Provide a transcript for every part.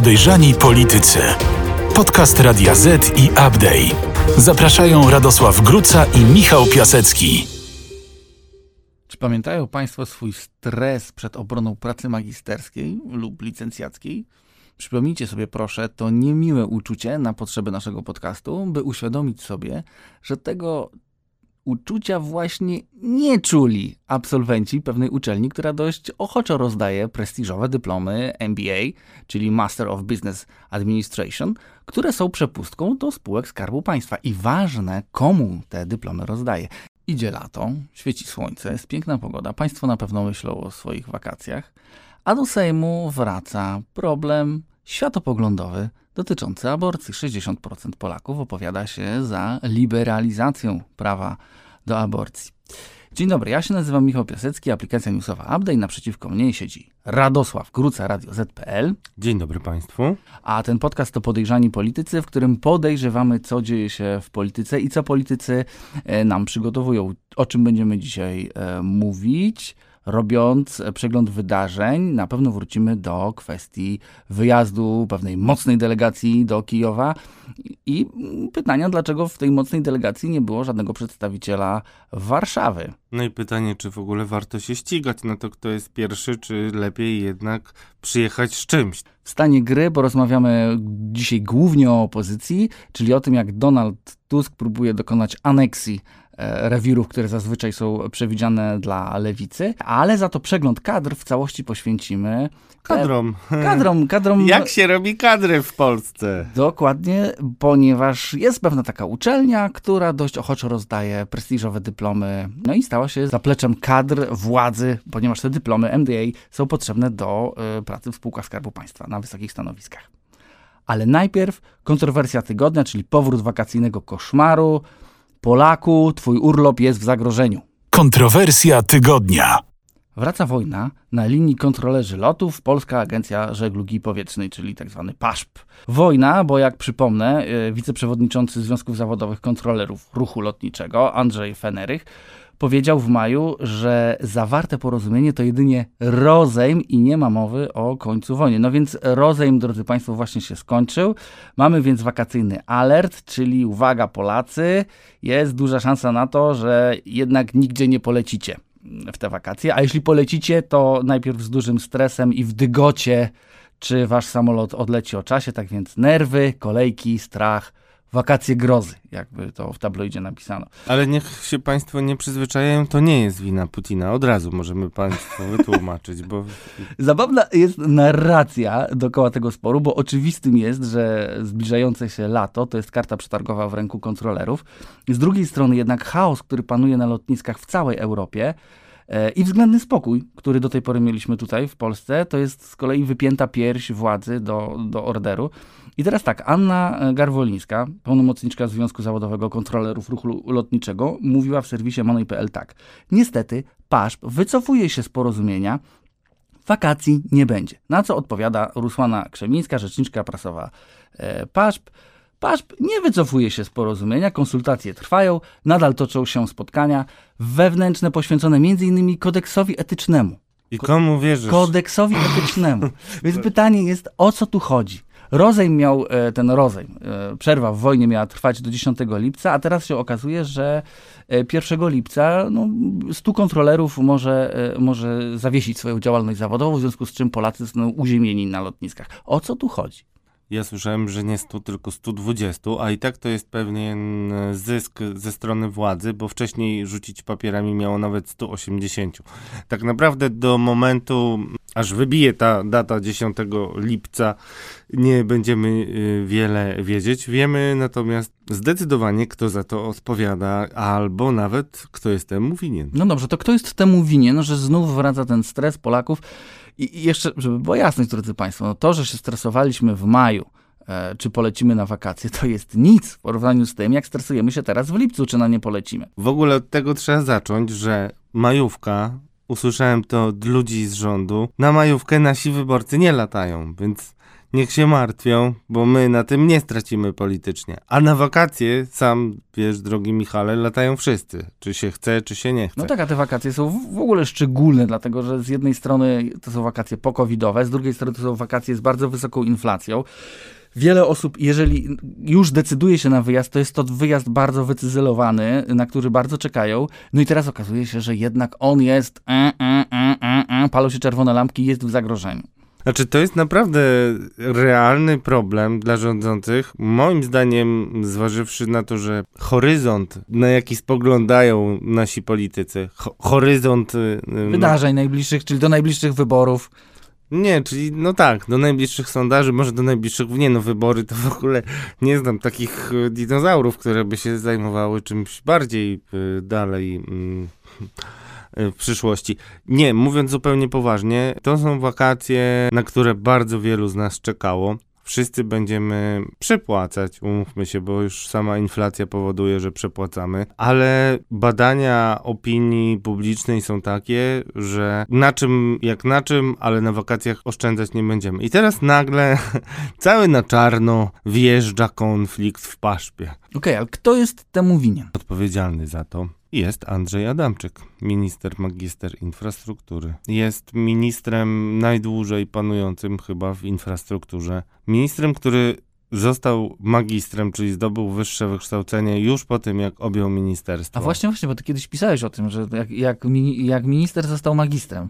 Podejrzani Politycy. Podcast Radia Z i Update. Zapraszają Radosław Gruca i Michał Piasecki. Czy pamiętają Państwo swój stres przed obroną pracy magisterskiej lub licencjackiej? Przypomnijcie sobie proszę to niemiłe uczucie na potrzeby naszego podcastu, by uświadomić sobie, że tego uczucia właśnie nie czuli absolwenci pewnej uczelni, która dość ochoczo rozdaje prestiżowe dyplomy MBA, czyli Master of Business Administration, które są przepustką do spółek Skarbu Państwa. I ważne, komu te dyplomy rozdaje. Idzie lato, świeci słońce, jest piękna pogoda, Państwo na pewno myślą o swoich wakacjach, a do Sejmu wraca problem światopoglądowy dotyczący aborcji. 60% Polaków opowiada się za liberalizacją prawa do aborcji. Dzień dobry, ja się nazywam Michał Piasecki, aplikacja newsowa Update. Naprzeciwko mnie siedzi Radosław Gruca, Radio ZPL. Dzień dobry Państwu. A ten podcast to Podejrzani Politycy, w którym podejrzewamy, co dzieje się w polityce i co politycy e, nam przygotowują. O czym będziemy dzisiaj e, mówić robiąc przegląd wydarzeń, na pewno wrócimy do kwestii wyjazdu pewnej mocnej delegacji do Kijowa i pytania, dlaczego w tej mocnej delegacji nie było żadnego przedstawiciela Warszawy. No i pytanie, czy w ogóle warto się ścigać na to, kto jest pierwszy, czy lepiej jednak przyjechać z czymś. W stanie gry porozmawiamy dzisiaj głównie o opozycji, czyli o tym, jak Donald Tusk próbuje dokonać aneksji rewirów, które zazwyczaj są przewidziane dla lewicy, ale za to przegląd kadr w całości poświęcimy kadrom. Kadrom, kadrom. Jak się robi kadry w Polsce? Dokładnie, ponieważ jest pewna taka uczelnia, która dość ochoczo rozdaje prestiżowe dyplomy, no i stała się zapleczem kadr władzy, ponieważ te dyplomy MDA są potrzebne do y, pracy w spółkach Skarbu Państwa na wysokich stanowiskach. Ale najpierw kontrowersja tygodnia, czyli powrót wakacyjnego koszmaru, Polaku, twój urlop jest w zagrożeniu. Kontrowersja tygodnia. Wraca wojna na linii kontrolerzy lotów Polska Agencja Żeglugi Powietrznej, czyli tzw. Tak PASZP. Wojna, bo jak przypomnę, e, wiceprzewodniczący Związków Zawodowych Kontrolerów Ruchu Lotniczego Andrzej Fenerych powiedział w maju, że zawarte porozumienie to jedynie rozejm i nie ma mowy o końcu wojny. No więc rozejm, drodzy Państwo, właśnie się skończył. Mamy więc wakacyjny alert, czyli uwaga Polacy, jest duża szansa na to, że jednak nigdzie nie polecicie w te wakacje, a jeśli polecicie, to najpierw z dużym stresem i w dygocie, czy wasz samolot odleci o czasie, tak więc nerwy, kolejki, strach, wakacje grozy, jakby to w tabloidzie napisano. Ale niech się Państwo nie przyzwyczajają, to nie jest wina Putina. Od razu możemy Państwu wytłumaczyć, bo... Zabawna jest narracja dookoła tego sporu, bo oczywistym jest, że zbliżające się lato to jest karta przetargowa w ręku kontrolerów. Z drugiej strony jednak chaos, który panuje na lotniskach w całej Europie, e, i względny spokój, który do tej pory mieliśmy tutaj w Polsce, to jest z kolei wypięta pierś władzy do, do orderu. I teraz tak, Anna Garwolińska, pełnomocniczka Związku Zawodowego Kontrolerów Ruchu Lotniczego, mówiła w serwisie Money.pl tak. Niestety, PASZP wycofuje się z porozumienia, wakacji nie będzie. Na co odpowiada Rusłana Krzemińska, rzeczniczka prasowa e, PASZP. PASZP nie wycofuje się z porozumienia, konsultacje trwają, nadal toczą się spotkania wewnętrzne poświęcone m.in. kodeksowi etycznemu. I komu wierzysz? Kodeksowi etycznemu. Więc pytanie jest, o co tu chodzi? Rozejm miał, e, ten rozejm, e, przerwa w wojnie miała trwać do 10 lipca, a teraz się okazuje, że 1 e, lipca no, 100 kontrolerów może, może zawiesić swoją działalność zawodową, w związku z czym Polacy są uziemieni na lotniskach. O co tu chodzi? Ja słyszałem, że nie 100, tylko 120, a i tak to jest pewien zysk ze strony władzy, bo wcześniej rzucić papierami miało nawet 180. Tak naprawdę do momentu, aż wybije ta data 10 lipca, nie będziemy y, wiele wiedzieć. Wiemy natomiast zdecydowanie, kto za to odpowiada, albo nawet kto jest temu winien. No dobrze, to kto jest temu winien, że znów wraca ten stres Polaków i, jeszcze, żeby była jasność, drodzy Państwo, no to, że się stresowaliśmy w maju, e, czy polecimy na wakacje, to jest nic w porównaniu z tym, jak stresujemy się teraz w lipcu, czy na nie polecimy. W ogóle od tego trzeba zacząć, że majówka, usłyszałem to od ludzi z rządu, na majówkę nasi wyborcy nie latają, więc niech się martwią, bo my na tym nie stracimy politycznie. A na wakacje, sam wiesz, drogi Michale, latają wszyscy. Czy się chce, czy się nie chce. No tak, a te wakacje są w ogóle szczególne, dlatego że z jednej strony to są wakacje pokowidowe, z drugiej strony to są wakacje z bardzo wysoką inflacją. Wiele osób, jeżeli już decyduje się na wyjazd, to jest to wyjazd bardzo wycyzelowany, na który bardzo czekają. No i teraz okazuje się, że jednak on jest, e, e, e, e, e, palą się czerwone lampki, jest w zagrożeniu. Znaczy, to jest naprawdę realny problem dla rządzących. Moim zdaniem, zważywszy na to, że horyzont, na jaki spoglądają nasi politycy, ho horyzont. y, y, Wydarzeń najbliższych, czyli do najbliższych wyborów. Nie, czyli no tak, do najbliższych sondaży, może do najbliższych, nie no, wybory to w ogóle nie znam takich y, dinozaurów, które by się zajmowały czymś bardziej y, dalej y, w przyszłości. Nie, mówiąc zupełnie poważnie, to są wakacje, na które bardzo wielu z nas czekało. Wszyscy będziemy przepłacać, umówmy się, bo już sama inflacja powoduje, że przepłacamy, ale badania opinii publicznej są takie, że na czym, jak na czym, ale na wakacjach oszczędzać nie będziemy. I teraz nagle cały na czarno wjeżdża konflikt w paszpie. Okej, ale kto jest temu winien? Odpowiedzialny za to jest Andrzej Adamczyk, minister magister infrastruktury. Jest ministrem najdłużej panującym chyba w infrastrukturze. Ministrem, który został magistrem, czyli zdobył wyższe wykształcenie już po tym, jak objął ministerstwo. A właśnie, właśnie, bo ty kiedyś pisałeś o tym, że jak, jak, jak minister został magistrem.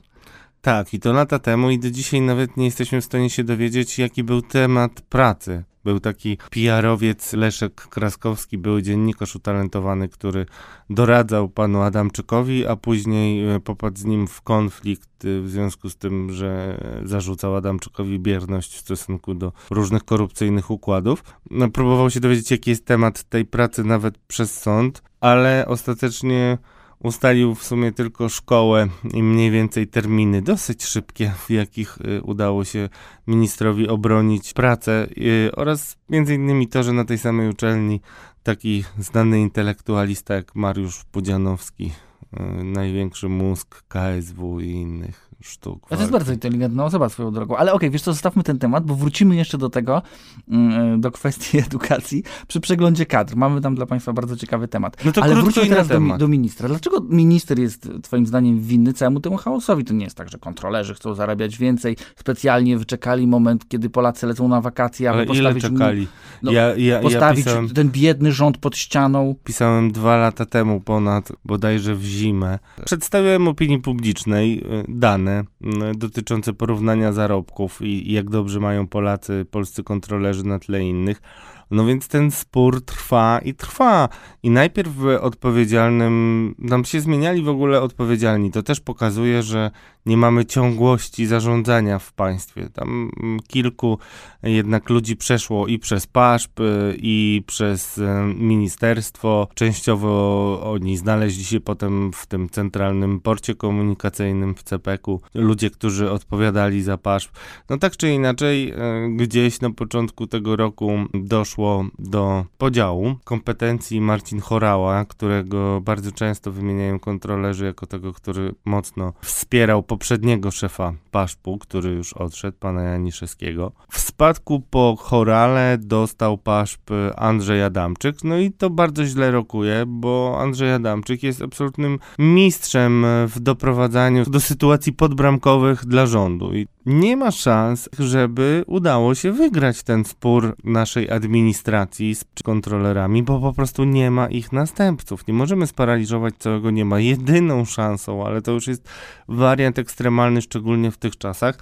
Tak, i to lata temu i do dzisiaj nawet nie jesteśmy w stanie się dowiedzieć, jaki był temat pracy. Był taki PR-owiec Leszek Kraskowski, był dziennikarz utalentowany, który doradzał panu Adamczykowi, a później e, popadł z nim w konflikt e, w związku z tym, że zarzucał Adamczykowi bierność w stosunku do różnych korupcyjnych układów. No, próbował się dowiedzieć, jaki jest temat tej pracy nawet przez sąd, ale ostatecznie ustalił w sumie tylko szkołę i mniej więcej terminy dosyć szybkie, w jakich y, udało się ministrowi obronić pracę y, oraz między innymi to, że na tej samej uczelni taki znany intelektualista jak Mariusz Pudzianowski, y, największy mózg KSW i innych sztuk. To jest bardzo inteligentna osoba swoją drogą. Ale okej, wiesz co, zostawmy ten temat, bo wrócimy jeszcze do tego, mm, do kwestii edukacji przy przeglądzie kadr. Mamy tam dla Państwa bardzo ciekawy temat. No to Ale wróćmy teraz do, do ministra. Dlaczego minister jest Twoim zdaniem winny całemu temu chaosowi? To nie jest tak, że kontrolerzy chcą zarabiać więcej, specjalnie wyczekali moment, kiedy Polacy lecą na wakacje, aby Ale ile postawić, czekali? no, ja, ja, ja postawić pisałem, ten biedny rząd pod ścianą. pisałem dwa lata temu ponad, bodajże w zimę. Przedstawiałem opinii publicznej y, dane y, dotyczące porównania zarobków i, i jak dobrze mają Polacy, polscy kontrolerzy na tle innych. No więc ten spór trwa i trwa. I najpierw odpowiedzialnym, tam się zmieniali w ogóle odpowiedzialni. To też pokazuje, że nie mamy ciągłości zarządzania w państwie. Tam mm, kilku jednak ludzi przeszło i przez PASZP, y, i przez y, ministerstwo. Częściowo oni znaleźli się potem w tym centralnym porcie komunikacyjnym w CPK-u. Ludzie, którzy odpowiadali za PASZP. No tak czy inaczej, y, gdzieś na początku tego roku doszło do podziału kompetencji Marcin Chorała, którego bardzo często wymieniają kontrolerzy jako tego, który mocno wspierał poprzedniego szefa PASZP-u, który już odszedł, pana Janiszewskiego. W spadku po Chorale dostał PASZP Andrzej Adamczyk, no i to bardzo źle rokuje, bo Andrzej Adamczyk jest absolutnym mistrzem w doprowadzaniu do sytuacji podbramkowych dla rządu i nie ma szans, żeby udało się wygrać ten spór naszej administracji z kontrolerami, bo po prostu nie ma ich następców. Nie możemy sparaliżować całego nie ma. Jedyną szansą, ale to już jest wariant ekstremalny, szczególnie w tych czasach,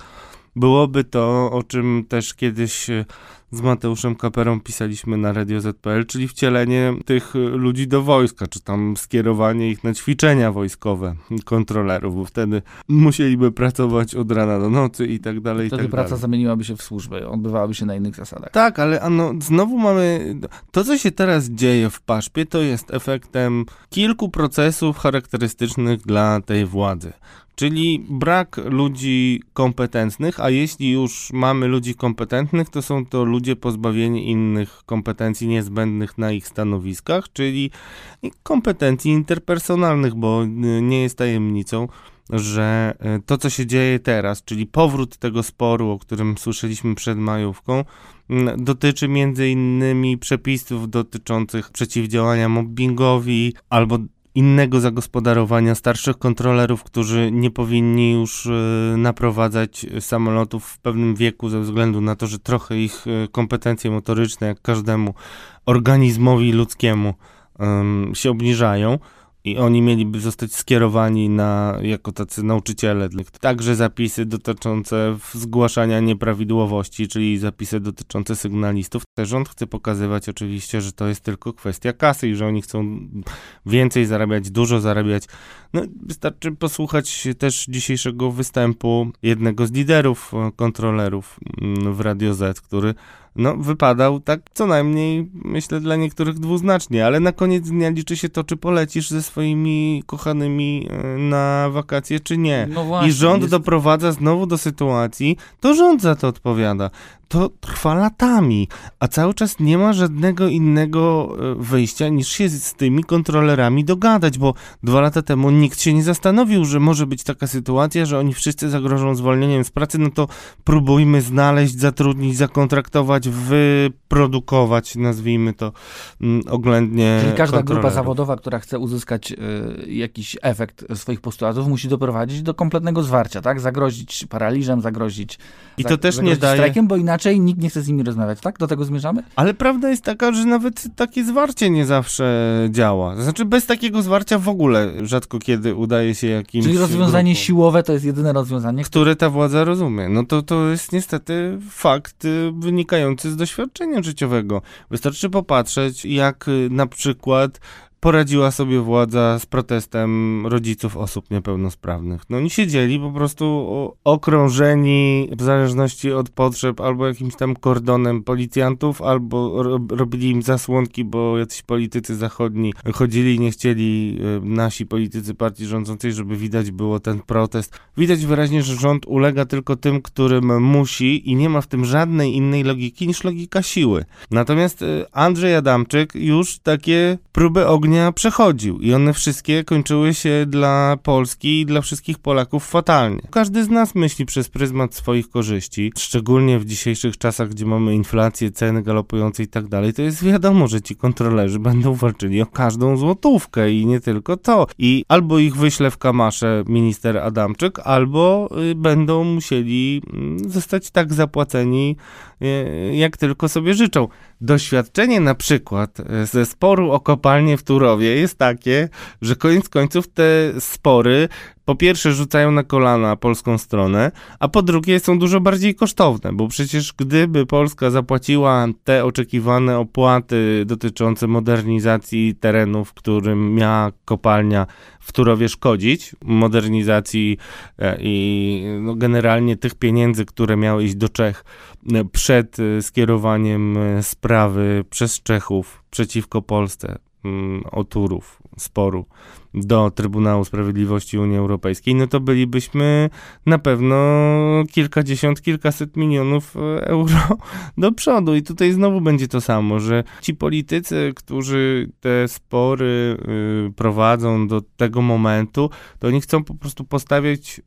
byłoby to, o czym też kiedyś e, z Mateuszem Kaperą pisaliśmy na Radio ZPL, czyli wcielenie tych ludzi do wojska, czy tam skierowanie ich na ćwiczenia wojskowe, kontrolerów, bo wtedy musieliby pracować od rana do nocy i tak dalej, i Wtedy tak praca dalej. zamieniłaby się w służbę, odbywałaby się na innych zasadach. Tak, ale ano, znowu mamy. To, co się teraz dzieje w paszpie, to jest efektem kilku procesów charakterystycznych dla tej władzy. Czyli brak ludzi kompetentnych, a jeśli już mamy ludzi kompetentnych, to są to ludzie pozbawieni innych kompetencji niezbędnych na ich stanowiskach, czyli kompetencji interpersonalnych, bo nie jest tajemnicą, że e, to, co się dzieje teraz, czyli powrót tego sporu, o którym słyszeliśmy przed majówką, dotyczy między innymi przepisów dotyczących przeciwdziałania mobbingowi albo innego zagospodarowania starszych kontrolerów, którzy nie powinni już e, naprowadzać samolotów w pewnym wieku ze względu na to, że trochę ich e, kompetencje motoryczne, jak każdemu organizmowi ludzkiemu, się obniżają i oni mieliby zostać skierowani na, jako tacy nauczyciele. Także zapisy dotyczące zgłaszania nieprawidłowości, czyli zapisy dotyczące sygnalistów. Rząd chce pokazywać oczywiście, że to jest tylko kwestia kasy i że oni chcą więcej zarabiać, dużo zarabiać. No, wystarczy posłuchać też dzisiejszego występu jednego z liderów kontrolerów mm, w Radio Z, który no, wypadał tak co najmniej, myślę, dla niektórych dwuznacznie, ale na koniec dnia liczy się to, czy polecisz ze swoimi kochanymi e, na wakacje, czy nie. No właśnie, I rząd jest... doprowadza znowu do sytuacji, to rząd za to odpowiada to trwa latami, a cały czas nie ma żadnego innego e, wyjścia niż się z tymi kontrolerami dogadać, bo dwa lata temu nikt się nie zastanowił, że może być taka sytuacja, że oni wszyscy zagrożą zwolnieniem z pracy, no to próbujmy znaleźć, zatrudnić, zakontraktować, wyprodukować, nazwijmy to mm, oględnie. Czyli każda grupa zawodowa, która chce uzyskać y, jakiś efekt swoich postulatów, musi doprowadzić do kompletnego zwarcia, tak? Zagrozić paraliżem, zagrozić, I to też nie daje... strajkiem, bo inaczej nikt nie chce z nimi rozmawiać, tak? Do tego zmierzamy? Ale prawda jest taka, że nawet takie zwarcie nie zawsze działa. Znaczy bez takiego zwarcia w ogóle rzadko kiedy udaje się jakimś... Czyli rozwiązanie grupom, siłowe to jest jedyne rozwiązanie? Które ta władza rozumie. No to, to jest niestety fakt y, wynikający z doświadczenia życiowego. Wystarczy popatrzeć, jak y, na przykład poradziła sobie władza z protestem rodziców osób niepełnosprawnych. No oni siedzieli po prostu okrążeni w zależności od potrzeb albo jakimś tam kordonem policjantów, albo robili im zasłonki, bo jacyś politycy zachodni chodzili i nie chcieli y, nasi politycy partii rządzącej, żeby widać było ten protest. Widać wyraźnie, że rząd ulega tylko tym, którym musi i nie ma w tym żadnej innej logiki niż logika siły. Natomiast y, Andrzej Adamczyk już takie próby ognia ognia przechodził i one wszystkie kończyły się dla Polski i dla wszystkich Polaków fatalnie. Każdy z nas myśli przez pryzmat swoich korzyści, szczególnie w dzisiejszych czasach, gdzie mamy inflację, ceny galopujące i tak dalej, to jest wiadomo, że ci kontrolerzy będą walczyli o każdą złotówkę i nie tylko to. I albo ich wyśle w kamasze minister Adamczyk, albo y, będą musieli mm, zostać tak zapłaceni, y, jak tylko sobie życzą. Doświadczenie na przykład y, ze sporu o kopalnię w Turowie jest takie, że koniec końców te spory po pierwsze rzucają na kolana polską stronę, a po drugie są dużo bardziej kosztowne, bo przecież gdyby Polska zapłaciła te oczekiwane opłaty dotyczące modernizacji terenów, którym miała kopalnia w Turowie szkodzić, modernizacji e, i no generalnie tych pieniędzy, które miały iść do Czech e, przed e, skierowaniem sprawy przez Czechów przeciwko Polsce, mm, o Turów, sporu do Trybunału Sprawiedliwości Unii Europejskiej, no to bylibyśmy na pewno kilkadziesiąt, kilkaset milionów e, euro do przodu. I tutaj znowu będzie to samo, że ci politycy, którzy te spory y, prowadzą do tego momentu, to oni chcą po prostu postawiać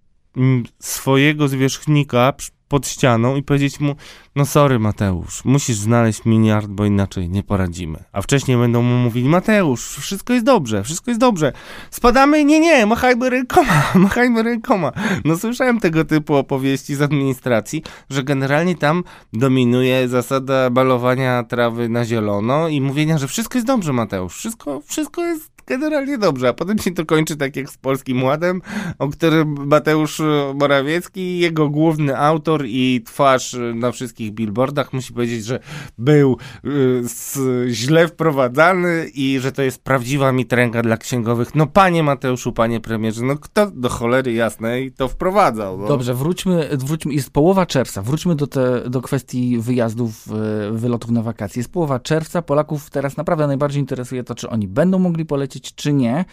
swojego zwierzchnika pod ścianą i powiedzieć mu, no sorry Mateusz, musisz znaleźć miliard, bo inaczej nie poradzimy. A wcześniej będą mu mówili, Mateusz, wszystko jest dobrze, wszystko jest dobrze. Spadamy? Nie, nie, machajmy rękoma, machajmy rękoma. No słyszałem tego typu opowieści z administracji, że generalnie tam dominuje zasada balowania trawy na zielono i mówienia, że wszystko jest dobrze Mateusz, wszystko, wszystko jest generalnie dobrze, a potem się to kończy tak jak z Polskim Ładem, o którym Mateusz Morawiecki, jego główny autor i twarz na wszystkich billboardach musi powiedzieć, że był y, źle wprowadzany i że to jest prawdziwa mitręga dla księgowych. No panie Mateuszu, panie premierze, no kto do cholery jasnej to wprowadzał? No? Dobrze, wróćmy, wróćmy, jest połowa czerwca, wróćmy do, te, do kwestii wyjazdów, y, wylotów na wakacje. Jest połowa czerwca, Polaków teraz naprawdę najbardziej interesuje to, czy oni będą mogli polecieć polecieć, czy nie.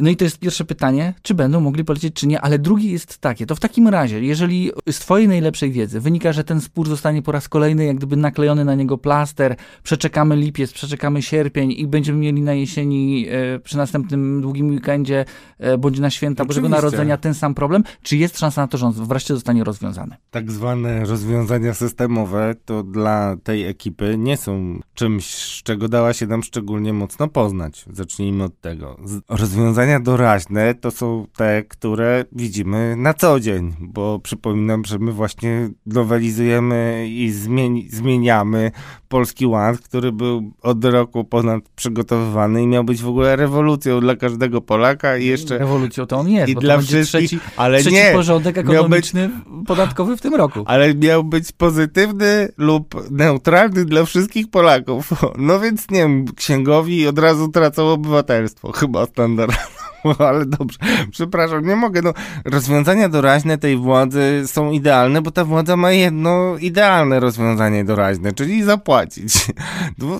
No i to jest pierwsze pytanie, czy będą mogli polecieć, czy nie, ale drugie jest takie, to w takim razie, jeżeli z twojej najlepszej wiedzy wynika, że ten spór zostanie po raz kolejny jak gdyby naklejony na niego plaster, przeczekamy lipiec, przeczekamy sierpień i będziemy mieli na jesieni e, przy następnym długim weekendzie e, bądź na święta Bożego. Narodzenia ten sam problem, czy jest szansa na to, że on wreszcie zostanie rozwiązany? Tak zwane rozwiązania systemowe to dla tej ekipy nie są czymś, z czego dała się nam szczególnie mocno poznać. Zacznijmy od tego. Z- Doraźne to są te, które widzimy na co dzień, bo przypominam, że my właśnie nowelizujemy i zmieni- zmieniamy Polski Ład, który był od roku ponad przygotowywany i miał być w ogóle rewolucją dla każdego Polaka i jeszcze Rewolucją to on jest, i bo dla wszystkich, trzeci, ale trzeci nie, porządek miał być- ekonomiczny podatkowy w tym roku. ale miał być pozytywny lub neutralny dla wszystkich Polaków. No więc nie wiem, księgowi od razu tracą obywatelstwo, chyba standardowo. Ale dobrze, przepraszam, nie mogę. No, rozwiązania doraźne tej władzy są idealne, bo ta władza ma jedno idealne rozwiązanie doraźne, czyli zapłacić.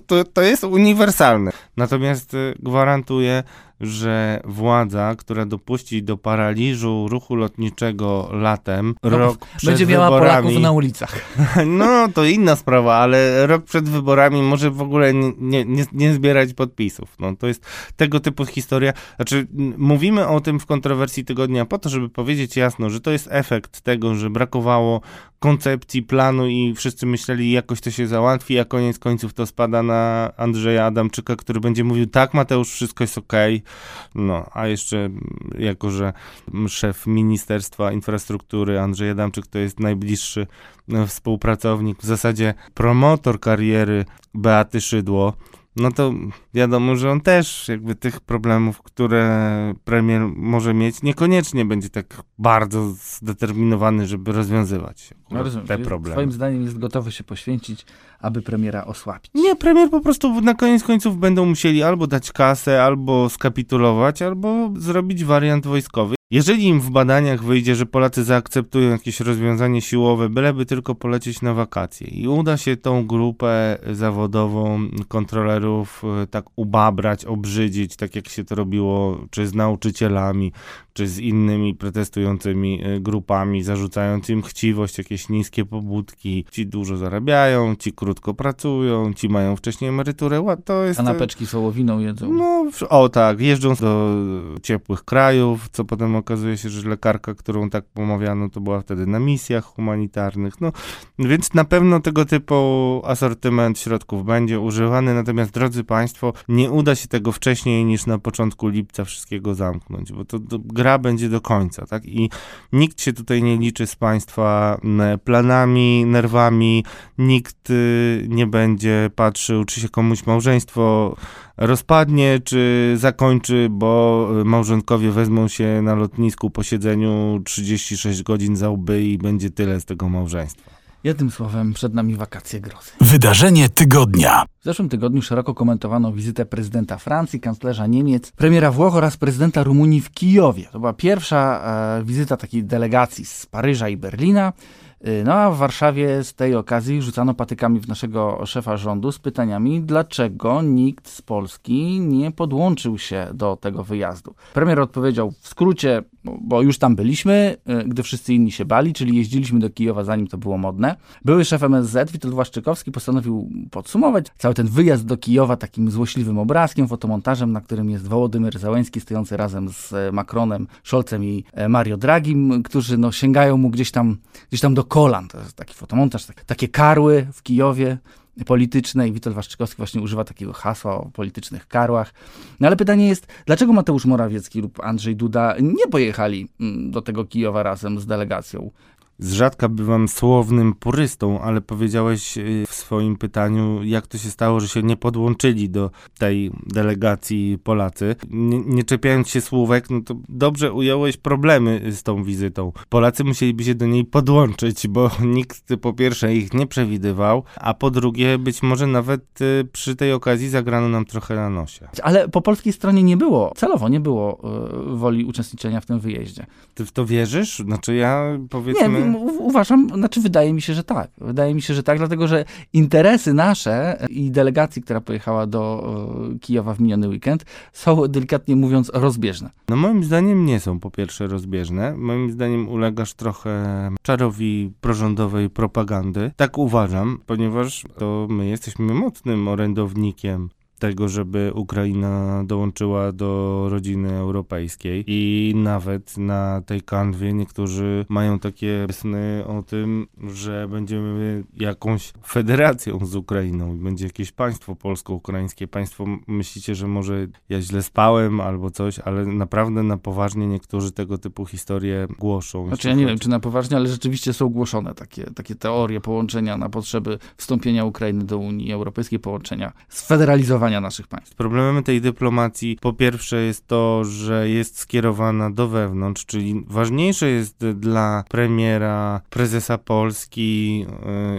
To, to, jest uniwersalne. Natomiast y, gwarantuję, że władza, która dopuści do paraliżu ruchu lotniczego latem, rok przed Będzie miała wyborami, Polaków na ulicach. no, to inna sprawa, ale rok przed wyborami może w ogóle nie, nie, nie, zbierać podpisów. No, to jest tego typu historia. Znaczy, mówimy o tym w kontrowersji tygodnia po to, żeby powiedzieć jasno, że to jest efekt tego, że brakowało koncepcji, planu i wszyscy myśleli, jakoś to się załatwi, a koniec końców to spada na Andrzeja Adamczyka, który będzie mówił, tak Mateusz, wszystko jest okej. No, a jeszcze m, jako, że szef Ministerstwa Infrastruktury Andrzej Adamczyk to jest najbliższy e, współpracownik, w zasadzie promotor kariery Beaty Szydło, no to wiadomo, że on też jakby tych problemów, które premier może mieć, niekoniecznie będzie tak bardzo zdeterminowany, żeby rozwiązywać No, rozumiem, te problemy. Twoim zdaniem jest gotowy się poświęcić, aby premiera osłabić. Nie, premier po prostu na koniec końców będą musieli albo dać kasę, albo skapitulować, albo zrobić wariant wojskowy. Jeżeli im w badaniach wyjdzie, że Polacy zaakceptują jakieś rozwiązanie siłowe, byleby tylko polecieć na wakacje i uda się tą grupę zawodową kontrolerów e, tak ubabrać, obrzydzić, tak jak się to robiło czy z nauczycielami, czy z innymi protestującymi e, grupami, zarzucając im chciwość, jakieś niskie pobudki. Ci dużo zarabiają, ci krótko pracują, ci mają wcześniej emeryturę. To jest... Kanapeczki z wołowiną jedzą. no, o tak, jeżdżą do ciepłych krajów, co potem okazuje się, że lekarka, którą tak pomawiano, to była wtedy na misjach humanitarnych. No, więc na pewno tego typu asortyment środków będzie używany, natomiast drodzy Państwo, nie uda się tego wcześniej niż na początku lipca wszystkiego zamknąć, bo to, to gra będzie do końca, tak? I nikt się tutaj nie liczy z Państwa planami, nerwami, nikt y, nie będzie patrzył, czy się komuś małżeństwo rozpadnie, czy zakończy, bo małżonkowie wezmą się na lotnisku po siedzeniu 36 godzin za łby i będzie tyle z tego małżeństwa. Jednym słowem, przed nami wakacje grozy. Wydarzenie tygodnia. W zeszłym tygodniu szeroko komentowano wizytę prezydenta Francji, kanclerza Niemiec, premiera Włoch oraz prezydenta Rumunii w Kijowie. To była pierwsza e, wizyta takiej delegacji z Paryża i Berlina. Y, No a w Warszawie z tej okazji rzucano patykami w naszego szefa rządu z pytaniami, dlaczego nikt z Polski nie podłączył się do tego wyjazdu. Premier odpowiedział w skrócie, bo- już tam byliśmy, y, gdy wszyscy inni się bali, czyli jeździliśmy do Kijowa zanim to było modne. Były szef MSZ Witold Waszczykowski postanowił podsumować cały ten wyjazd do Kijowa takim złośliwym obrazkiem, fotomontażem, na którym jest Wołodymyr Załęski stojący razem z e, Macronem, Scholzem i e, Mario Dragim, którzy no, sięgają mu gdzieś tam, gdzieś tam do kolan. To jest taki fotomontaż, tak, takie karły w Kijowie polityczne i Witold Waszczykowski właśnie używa takiego hasła o politycznych karłach. No ale pytanie jest, dlaczego Mateusz Morawiecki lub Andrzej Duda nie pojechali mm, do tego Kijowa razem z delegacją? Z rzadka bywam słownym purystą, ale powiedziałeś y, w swoim pytaniu, jak to się stało, że się nie podłączyli do tej delegacji Polacy. Nie, nie czepiając się słówek, no to dobrze ująłeś problemy z tą wizytą. Polacy musieliby się do niej podłączyć, bo nikt po pierwsze ich nie przewidywał, a po drugie być może nawet y, przy tej okazji zagrano nam trochę na nosie. Ale po polskiej stronie nie było, celowo nie było e, woli uczestniczenia w tym wyjeździe. Ty w to wierzysz? Znaczy ja powiedzmy... Nie, uważam, znaczy wydaje mi się, że tak. Wydaje mi się, że tak, dlatego że interesy nasze i delegacji, która pojechała do e, Kijowa w miniony weekend, są delikatnie mówiąc rozbieżne. No moim zdaniem nie są po pierwsze rozbieżne. Moim zdaniem ulegasz trochę czarowi prorządowej propagandy. Tak uważam, ponieważ to my jesteśmy mocnym orędownikiem tego, żeby Ukraina dołączyła do rodziny europejskiej i nawet na tej kanwie niektórzy mają takie sny o tym, że będziemy jakąś federacją z Ukrainą i będzie jakieś państwo polsko-ukraińskie. Państwo myślicie, że może ja źle spałem albo coś, ale naprawdę na poważnie niektórzy tego typu historie głoszą. Znaczy ja nie wiem, czy na poważnie, ale rzeczywiście są głoszone takie, takie teorie połączenia na potrzeby wstąpienia Ukrainy do Unii Europejskiej, połączenia, naszych państw. Problemem tej dyplomacji po pierwsze jest to, że jest skierowana do wewnątrz, czyli ważniejsze jest dla premiera, prezesa Polski yy,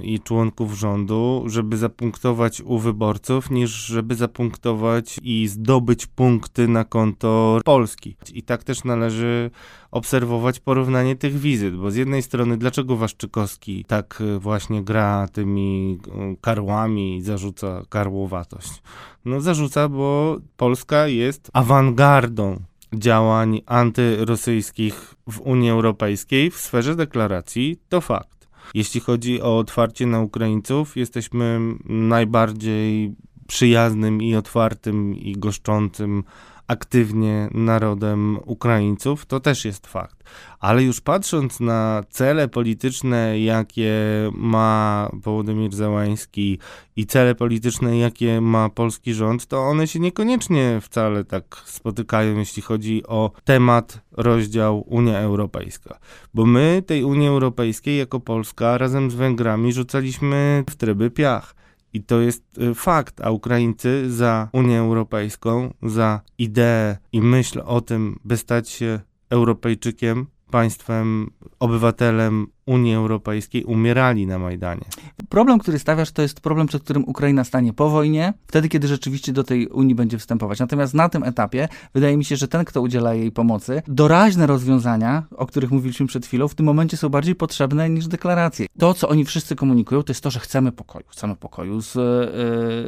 i członków rządu, żeby zapunktować u wyborców, niż żeby zapunktować i zdobyć punkty na konto Polski. I tak też należy obserwować porównanie tych wizyt, bo z jednej strony dlaczego Waszczykowski tak y, właśnie gra tymi y, karłami i zarzuca karłowatość? No zarzuca, bo Polska jest awangardą działań antyrosyjskich w Unii Europejskiej w sferze deklaracji, to fakt. Jeśli chodzi o otwarcie na Ukraińców, jesteśmy najbardziej przyjaznym i otwartym i goszczącym aktywnie narodem Ukraińców, to też jest fakt. Ale już patrząc na cele polityczne, jakie ma Wołodymir Załański i cele polityczne, jakie ma polski rząd, to one się niekoniecznie wcale tak spotykają, jeśli chodzi o temat, rozdział Unia Europejska. Bo my tej Unii Europejskiej jako Polska razem z Węgrami rzucaliśmy w tryby piach. I to jest y, fakt, a Ukraińcy za Unię Europejską, za ideę i myśl o tym, by stać się Europejczykiem, państwem, obywatelem Unii Europejskiej umierali na Majdanie. Problem, który stawiasz, to jest problem, przed którym Ukraina stanie po wojnie, wtedy, kiedy rzeczywiście do tej Unii będzie wstępować. Natomiast na tym etapie wydaje mi się, że ten, kto udziela jej pomocy, doraźne rozwiązania, o których mówiliśmy przed chwilą, w tym momencie są bardziej potrzebne niż deklaracje. To, co oni wszyscy komunikują, to jest to, że chcemy pokoju. Chcemy pokoju z,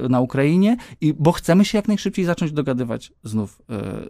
yy, na Ukrainie, i, bo chcemy się jak najszybciej zacząć dogadywać znów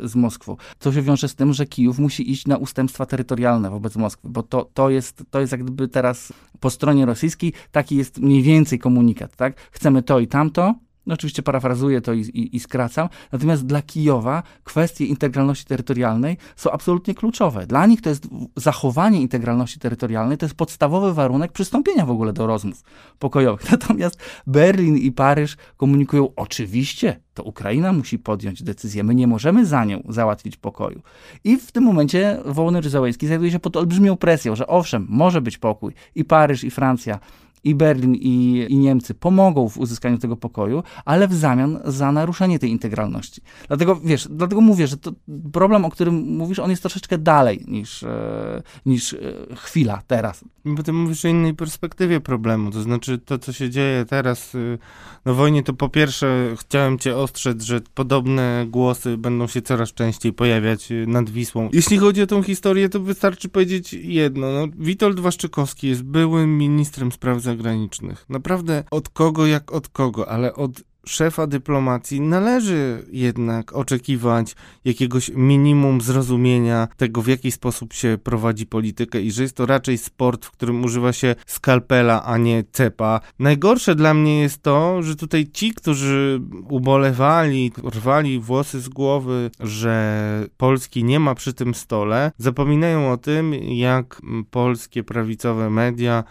yy, z Moskwą. To się wiąże z tym, że Kijów musi iść na ustępstwa terytorialne wobec Moskwy, bo to, to, jest, to jest jak gdyby teraz po stronie rosyjskiej taki jest mniej więcej komunikat, tak? Chcemy to i tamto, no oczywiście parafrazuję to i, i, i, skracam. Natomiast dla Kijowa kwestie integralności terytorialnej są absolutnie kluczowe. Dla nich to jest zachowanie integralności terytorialnej, to jest podstawowy warunek przystąpienia w ogóle do rozmów pokojowych. Natomiast Berlin i Paryż komunikują oczywiście, to Ukraina musi podjąć decyzję. My nie możemy za nią załatwić pokoju. I w tym momencie Wołodymyr Załański znajduje się pod olbrzymią presją, że owszem, może być pokój. I Paryż, i Francja i Berlin, i, i Niemcy pomogą w uzyskaniu tego pokoju, ale w zamian za naruszenie tej integralności. Dlatego, wiesz, dlatego mówię, że to problem, o którym mówisz, on jest troszeczkę dalej niż, e, niż e, chwila teraz. Bo ty mówisz o innej perspektywie problemu, to znaczy to, co się dzieje teraz y, na wojnie, to po pierwsze chciałem cię ostrzec, że podobne głosy będą się coraz częściej pojawiać y, nad Wisłą. Jeśli chodzi o tą historię, to wystarczy powiedzieć jedno. No, Witold Waszczykowski jest byłym ministrem spraw zagranicznych zagranicznych. Naprawdę od kogo jak od kogo, ale od szefa dyplomacji należy jednak oczekiwać jakiegoś minimum zrozumienia tego, w jaki sposób się prowadzi politykę i że jest to raczej sport, w którym używa się skalpela, a nie cepa. Najgorsze dla mnie jest to, że tutaj ci, którzy ubolewali, rwali włosy z głowy, że Polski nie ma przy tym stole, zapominają o tym, jak polskie prawicowe media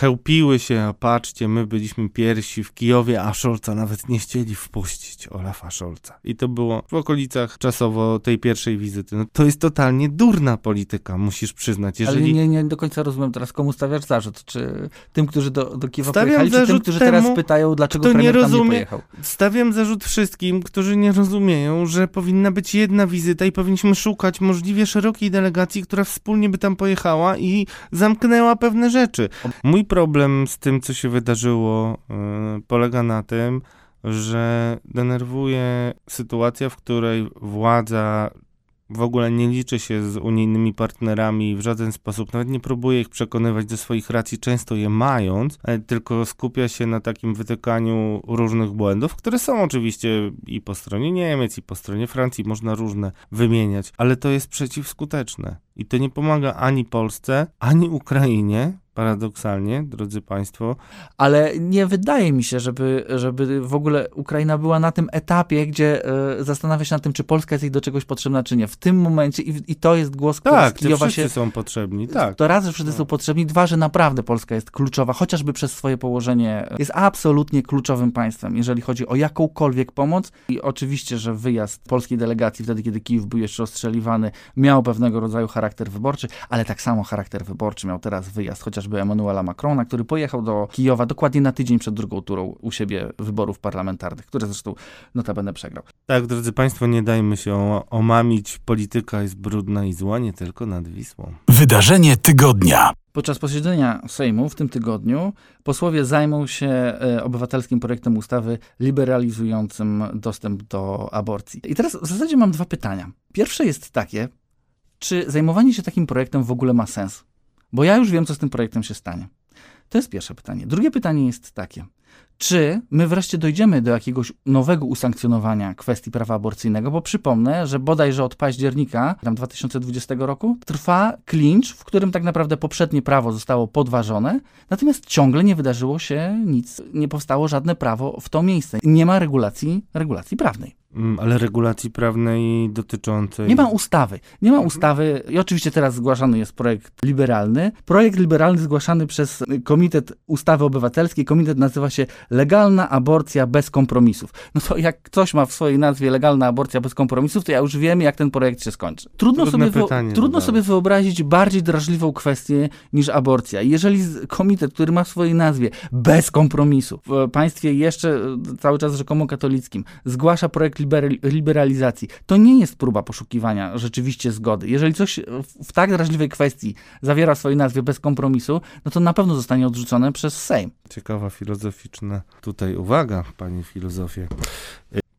chełpiły się, a patrzcie, my byliśmy pierwsi w Kijowie, a Szolca nawet nie chcieli wpuścić Olafa Szolca. I to było w okolicach czasowo tej pierwszej wizyty. No, to jest totalnie durna polityka, musisz przyznać. Jeżeli... Ale nie, nie do końca rozumiem teraz, komu stawiasz zarzut? Czy tym, którzy do, do Kijowa Stawiam pojechali, czy tym, którzy temu, teraz pytają, dlaczego premier nie rozumie, tam nie pojechał? Stawiam zarzut wszystkim, którzy nie rozumieją, że powinna być jedna wizyta i powinniśmy szukać możliwie szerokiej delegacji, która wspólnie by tam pojechała i zamknęła pewne rzeczy. Mój Mój problem z tym, co się wydarzyło, yy, polega na tym, że denerwuje sytuacja, w której władza w ogóle nie liczy się z unijnymi partnerami w żaden sposób, nawet nie próbuje ich przekonywać do swoich racji, często je mając, e, tylko skupia się na takim wytykaniu różnych błędów, które są oczywiście i po stronie Niemiec, i po stronie Francji, można różne wymieniać, ale to jest przeciwskuteczne. I to nie pomaga ani Polsce, ani Ukrainie, paradoksalnie, drodzy Państwo. Ale nie wydaje mi się, żeby, żeby w ogóle Ukraina była na tym etapie, gdzie y, zastanawia się nad tym, czy Polska jest jej do czegoś potrzebna, czy nie. W tym momencie, i, i to jest głos, który tak, z Kijowa się... są potrzebni, tak. To raz, że wszyscy są potrzebni, dwa, że naprawdę Polska jest kluczowa, chociażby przez swoje położenie, jest absolutnie kluczowym państwem, jeżeli chodzi o jakąkolwiek pomoc. I oczywiście, że wyjazd polskiej delegacji wtedy, kiedy Kijów był jeszcze ostrzeliwany, miał pewnego rodzaju charakter wyborczy, ale tak samo charakter wyborczy miał teraz wyjazd, chociażby chociażby Emmanuela Macrona, który pojechał do Kijowa dokładnie na tydzień przed drugą turą u siebie wyborów parlamentarnych, które zresztą notabene przegrał. Tak, drodzy Państwo, nie dajmy się omamić. Polityka jest brudna i zła nie tylko nad Wisłą. Wydarzenie tygodnia. Podczas posiedzenia Sejmu w tym tygodniu posłowie zajmą się e, obywatelskim projektem ustawy liberalizującym dostęp do aborcji. I teraz w zasadzie mam dwa pytania. Pierwsze jest takie, czy zajmowanie się takim projektem w ogóle ma sens? Bo ja już wiem, co z tym projektem się stanie. To jest pierwsze pytanie. Drugie pytanie jest takie. Czy my wreszcie dojdziemy do jakiegoś nowego usankcjonowania kwestii prawa aborcyjnego? Bo przypomnę, że bodajże od października tam 2020 roku trwa klincz, w którym tak naprawdę poprzednie prawo zostało podważone, natomiast ciągle nie wydarzyło się nic, nie powstało żadne prawo w to miejsce. Nie ma regulacji, regulacji prawnej. Mm, ale regulacji prawnej dotyczącej. Nie ma ustawy. Nie ma mhm. ustawy. I oczywiście teraz zgłaszany jest projekt liberalny. Projekt liberalny zgłaszany przez Komitet Ustawy Obywatelskiej. Komitet nazywa się Legalna Aborcja bez kompromisów. No to jak ktoś ma w swojej nazwie Legalna Aborcja bez kompromisów, to ja już wiem, jak ten projekt się skończy. Trudno, sobie, pytanie, trudno sobie wyobrazić bardziej drażliwą kwestię niż aborcja. Jeżeli komitet, który ma w swojej nazwie bez kompromisów, w państwie jeszcze cały czas rzekomo katolickim, zgłasza projekt liberalizacji. To nie jest próba poszukiwania rzeczywiście zgody. Jeżeli coś w tak drażliwej kwestii zawiera w swojej nazwie bez kompromisu, no to na pewno zostanie odrzucone przez Sejm. Ciekawa filozoficzna tutaj uwaga, panie filozofie.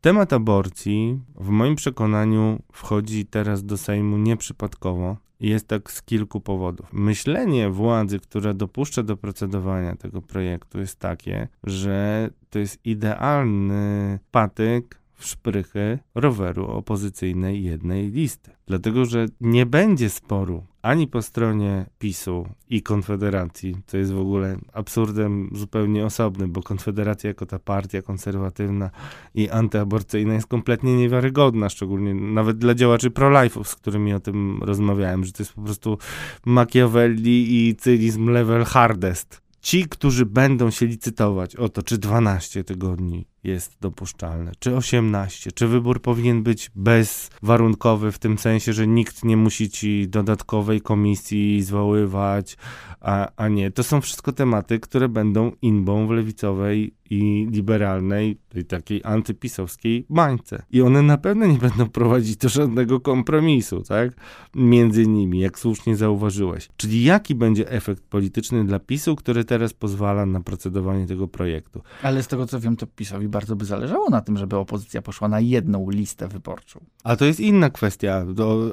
Temat aborcji w moim przekonaniu wchodzi teraz do Sejmu nieprzypadkowo. Jest tak z kilku powodów. Myślenie władzy, która dopuszcza do procedowania tego projektu, jest takie, że to jest idealny patyk szprychy roweru opozycyjnej jednej listy. Dlatego, że nie będzie sporu ani po stronie PiSu i Konfederacji, co jest w ogóle absurdem zupełnie osobnym, bo Konfederacja jako ta partia konserwatywna i antyaborcyjna jest kompletnie niewiarygodna, szczególnie nawet dla działaczy pro-life'ów, z którymi o tym rozmawiałem, że to jest po prostu Machiavelli i cynizm level hardest. Ci, którzy będą się licytować o to, czy 12 tygodni jest dopuszczalne, czy 18, czy wybór powinien być bezwarunkowy w tym sensie, że nikt nie musi ci dodatkowej komisji zwoływać, a, a nie. To są wszystko tematy, które będą inbą w lewicowej i liberalnej, tej takiej antypisowskiej bańce. I one na pewno nie będą prowadzić do żadnego kompromisu, tak? Między nimi, jak słusznie zauważyłeś. Czyli jaki będzie efekt polityczny dla PiSu, który teraz pozwala na procedowanie tego projektu? Ale z tego co wiem, to PiSowi bardzo by zależało na tym, żeby opozycja poszła na jedną listę wyborczą. A to jest inna kwestia,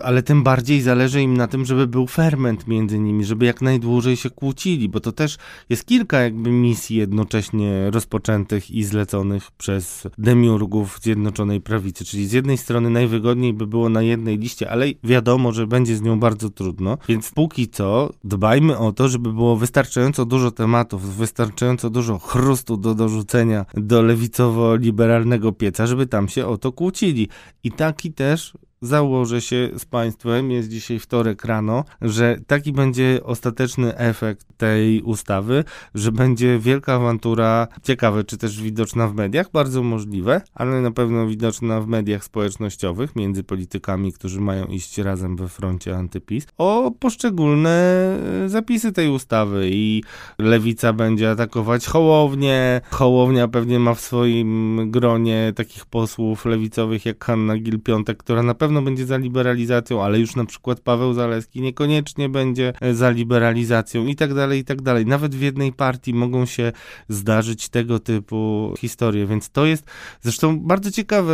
ale tym bardziej zależy im na tym, żeby był ferment między nimi, żeby jak najdłużej się kłócili, bo to też jest kilka jakby misji jednocześnie rozpoczętych i zleconych przez demiurgów Zjednoczonej Prawicy. Czyli z jednej strony najwygodniej by było na jednej liście, ale wiadomo, że będzie z nią bardzo trudno, więc póki co dbajmy o to, żeby było wystarczająco dużo tematów, wystarczająco dużo chrustu do dorzucenia do lewicowo-liberalnego pieca, żeby tam się o to kłócili. I taki też założę się z Państwem, jest dzisiaj wtorek rano, że taki będzie ostateczny efekt tej ustawy, że będzie wielka awantura, ciekawe czy też widoczna w mediach, bardzo możliwe, ale na pewno widoczna w mediach społecznościowych między politykami, którzy mają iść razem we froncie antypis, o poszczególne zapisy tej ustawy. I lewica będzie atakować Hołownię, Hołownia pewnie ma w swoim gronie takich posłów lewicowych jak Hanna Gil-Piątek, która na pewno pewno będzie za liberalizacją, ale już na przykład Paweł Zaleski niekoniecznie będzie e, za liberalizacją i tak dalej, i tak dalej. Nawet w jednej partii mogą się zdarzyć tego typu historie, więc to jest zresztą bardzo ciekawe.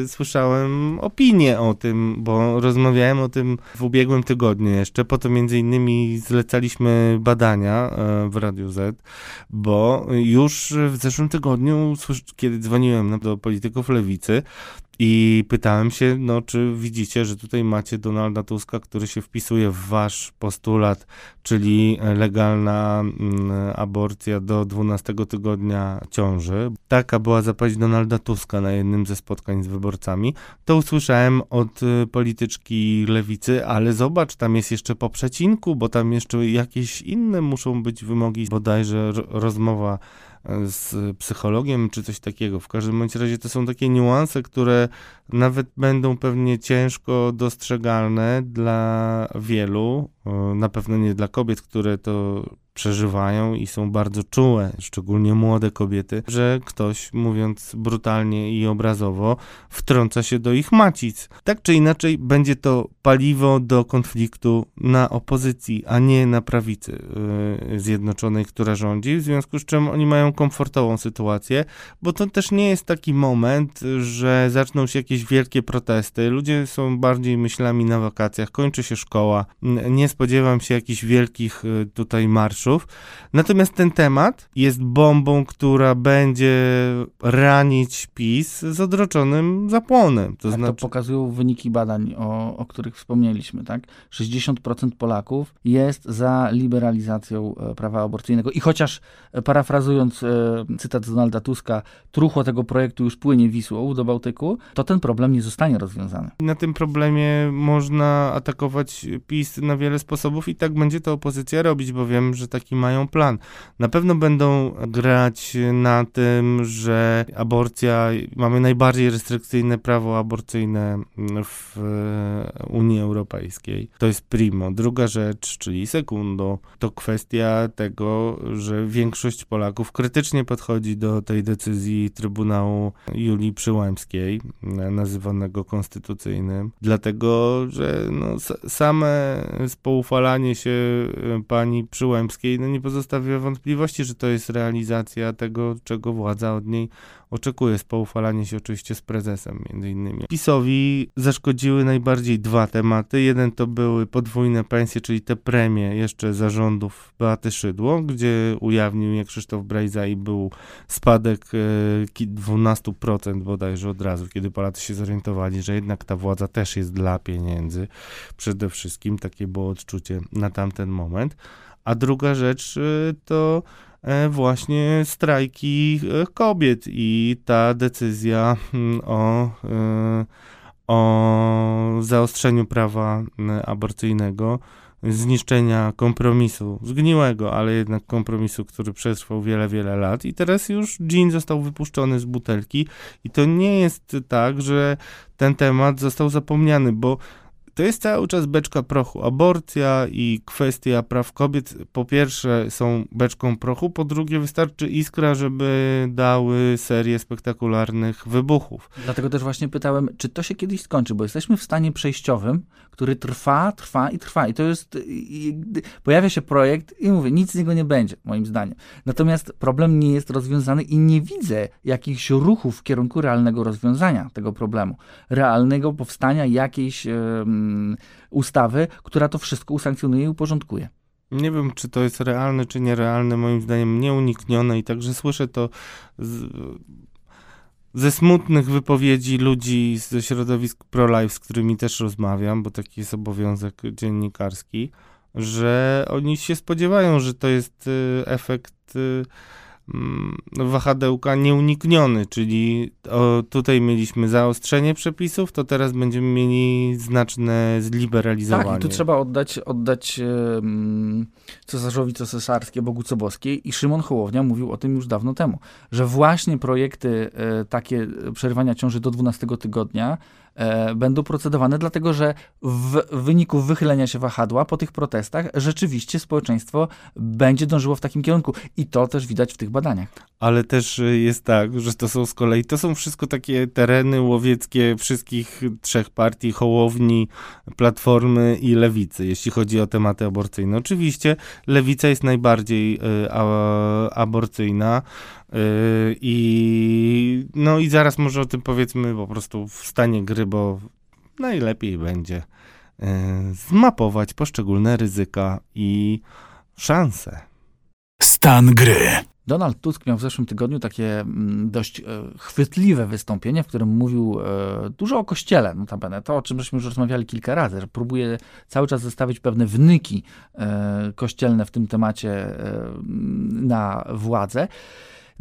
Yy, słyszałem opinie o tym, bo rozmawiałem o tym w ubiegłym tygodniu jeszcze. Po to między innymi zlecaliśmy badania yy, w Radiu Z, bo już w zeszłym tygodniu, kiedy dzwoniłem do polityków lewicy, i pytałem się, no, czy widzicie, że tutaj macie Donalda Tuska, który się wpisuje w wasz postulat, czyli legalna mm, aborcja do 12 tygodnia ciąży. Taka była zapaść Donalda Tuska na jednym ze spotkań z wyborcami. To usłyszałem od y, polityczki lewicy, ale zobacz, tam jest jeszcze po przecinku, bo tam jeszcze jakieś inne muszą być wymogi, bodajże rozmowa z psychologiem czy coś takiego. W każdym bądź razie to są takie niuanse, które nawet będą pewnie ciężko dostrzegalne dla wielu, na pewno nie dla kobiet, które to przeżywają i są bardzo czułe, szczególnie młode kobiety, że ktoś, mówiąc brutalnie i obrazowo, wtrąca się do ich macic. Tak czy inaczej, będzie to paliwo do konfliktu na opozycji, a nie na prawicy yy, zjednoczonej, która rządzi, w związku z czym oni mają komfortową sytuację, bo to też nie jest taki moment, że zaczną się jakieś wielkie protesty. Ludzie są bardziej myślami na wakacjach, kończy się szkoła. Nie spodziewam się jakichś wielkich yy, tutaj marsz Natomiast ten temat jest bombą, która będzie ranić PiS z odroczonym zapłonem. To, tak znaczy... to pokazują wyniki badań, o, o których wspomnieliśmy. Tak? 60% Polaków jest za liberalizacją e, prawa aborcyjnego. I chociaż, e, parafrazując e, cytat Donalda Tuska, truchło tego projektu już płynie Wisłą do Bałtyku, to ten problem nie zostanie rozwiązany. Na tym problemie można atakować PiS na wiele sposobów i tak będzie to opozycja robić, bo wiem, że taki mają plan. Na pewno będą grać na tym, że aborcja, mamy najbardziej restrykcyjne prawo aborcyjne w Unii Europejskiej. To jest primo. Druga rzecz, czyli sekundo, to kwestia tego, że większość Polaków krytycznie podchodzi do tej decyzji Trybunału Julii Przyłębskiej, nazywanego konstytucyjnym, dlatego, że no, same spoufalanie się pani Przyłębskiej no nie pozostawia wątpliwości, że to jest realizacja tego, czego władza od niej oczekuje. Spoufalanie się oczywiście z prezesem między innymi. PiSowi zaszkodziły najbardziej dwa tematy. Jeden to były podwójne pensje, czyli te premie jeszcze zarządów Beaty Szydło, gdzie ujawnił je Krzysztof Brejza i był spadek 12% e, bodajże od razu, kiedy Polacy się zorientowali, że jednak ta władza też jest dla pieniędzy. Przede wszystkim takie było odczucie na tamten moment. A druga rzecz y, to e, właśnie strajki e, kobiet i ta decyzja mm, o, e, o zaostrzeniu prawa aborcyjnego, zniszczenia kompromisu, zgniłego, ale jednak kompromisu, który przetrwał wiele, wiele lat. I teraz już gin został wypuszczony z butelki. I to nie jest tak, że ten temat został zapomniany, bo to jest cały czas beczka prochu. Aborcja i kwestia praw kobiet po pierwsze są beczką prochu, po drugie wystarczy iskra, żeby dały serię spektakularnych wybuchów. Dlatego też właśnie pytałem, czy to się kiedyś skończy, bo jesteśmy w stanie przejściowym, który trwa, trwa i trwa. I to jest, pojawia się projekt i mówię, nic z niego nie będzie, moim zdaniem. Natomiast problem nie jest rozwiązany i nie widzę jakichś ruchów w kierunku realnego rozwiązania tego problemu. Realnego powstania jakiejś ustawy, która to wszystko usankcjonuje i uporządkuje. Nie wiem, czy to jest realne, czy nierealne, moim zdaniem nieuniknione i także słyszę to z, ze smutnych wypowiedzi ludzi ze środowisk pro-life, z którymi też rozmawiam, bo taki jest obowiązek dziennikarski, że oni się spodziewają, że to jest y, efekt y, wahadełka nieunikniony, czyli o, tutaj mieliśmy zaostrzenie przepisów, to teraz będziemy mieli znaczne zliberalizowanie. Tak, i tu trzeba oddać, oddać um, cesarzowi co cesarskie, Bogu co boskie i Szymon Hołownia mówił o tym już dawno temu, że właśnie projekty e, takie przerwania ciąży do 12 tygodnia e, będą procedowane, dlatego że w wyniku wychylenia się wahadła po tych protestach rzeczywiście społeczeństwo będzie dążyło w takim kierunku. I to też widać w tych badaniach. Ale też y, jest tak, że to są z kolei, to są wszystko takie tereny łowieckie wszystkich trzech partii, Hołowni, Platformy i Lewicy, jeśli chodzi o tematy aborcyjne. Oczywiście Lewica jest najbardziej y, a, aborcyjna i no i zaraz może o tym powiedzmy po prostu w stanie gry, bo najlepiej będzie y, zmapować poszczególne ryzyka i szanse. Stan gry. Donald Tusk miał w zeszłym tygodniu takie mm, dość e, chwytliwe wystąpienie, w którym mówił e, dużo o kościele, notabene. To, o czym żeśmy już rozmawiali kilka razy, że próbuje cały czas zestawić pewne wnyki e, kościelne w tym temacie na władzę.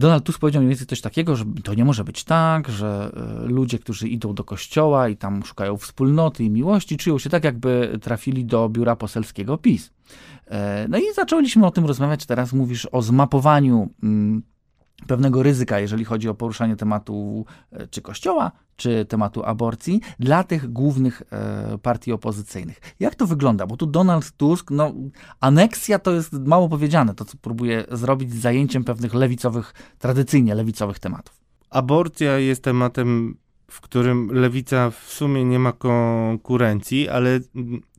Donald Tusk powiedział mniej więcej coś takiego, że to nie może być tak, że ludzie, którzy idą do kościoła i tam szukają wspólnoty i miłości, czują się tak, jakby trafili do biura poselskiego PiS. E, no i zaczęliśmy o tym rozmawiać. Teraz mówisz o zmapowaniu mm, pewnego ryzyka, jeżeli chodzi o poruszanie tematu e, czy kościoła, czy tematu aborcji dla tych głównych e, partii opozycyjnych. Jak to wygląda? Bo tu Donald Tusk, no aneksja to jest mało powiedziane, to co próbuje zrobić z zajęciem pewnych lewicowych, tradycyjnie lewicowych tematów. Aborcja jest tematem w którym lewica w sumie nie ma konkurencji, ale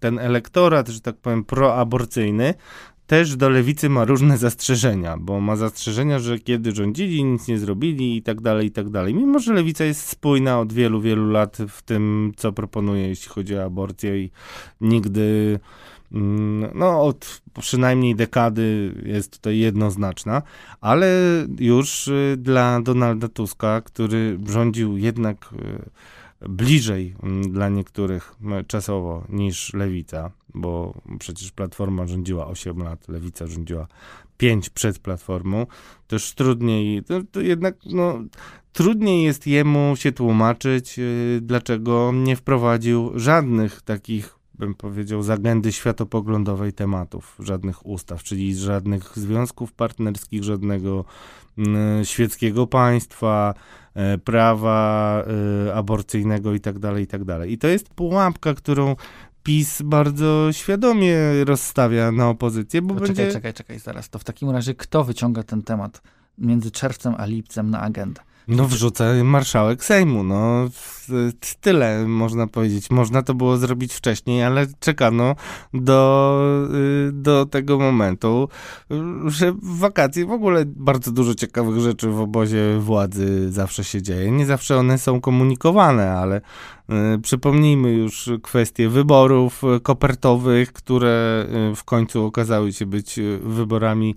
ten elektorat, że tak powiem, proaborcyjny, też do lewicy ma różne zastrzeżenia, bo ma zastrzeżenia, że kiedy rządzili, nic nie zrobili i tak dalej, i tak dalej. Mimo, że lewica jest spójna od wielu, wielu lat w tym, co proponuje, jeśli chodzi o aborcję i nigdy Mm, no od przynajmniej dekady jest tutaj jednoznaczna, ale już y, dla Donalda Tuska, który rządził jednak y, bliżej mm, dla niektórych czasowo niż Lewica, bo przecież Platforma rządziła 8 lat, Lewica rządziła 5 przed Platformą, też trudniej, to, to jednak no, trudniej jest jemu się tłumaczyć, y, dlaczego nie wprowadził żadnych takich bym powiedział, z agendy światopoglądowej tematów, żadnych ustaw, czyli żadnych związków partnerskich, żadnego y, świeckiego państwa, y, prawa y, aborcyjnego itd., tak itd. Tak I to jest pułapka, którą PiS bardzo świadomie rozstawia na opozycję, bo no będzie... Czekaj, czekaj, czekaj, zaraz. To w takim razie kto wyciąga ten temat między czerwcem a lipcem na agendę? No wrzuca marszałek Sejmu, no tyle można powiedzieć. Można to było zrobić wcześniej, ale czekano do, y, do tego momentu, że w wakacje w ogóle bardzo dużo ciekawych rzeczy w obozie władzy zawsze się dzieje. Nie zawsze one są komunikowane, ale przypomnijmy już kwestie wyborów kopertowych, które y, w końcu okazały się być wyborami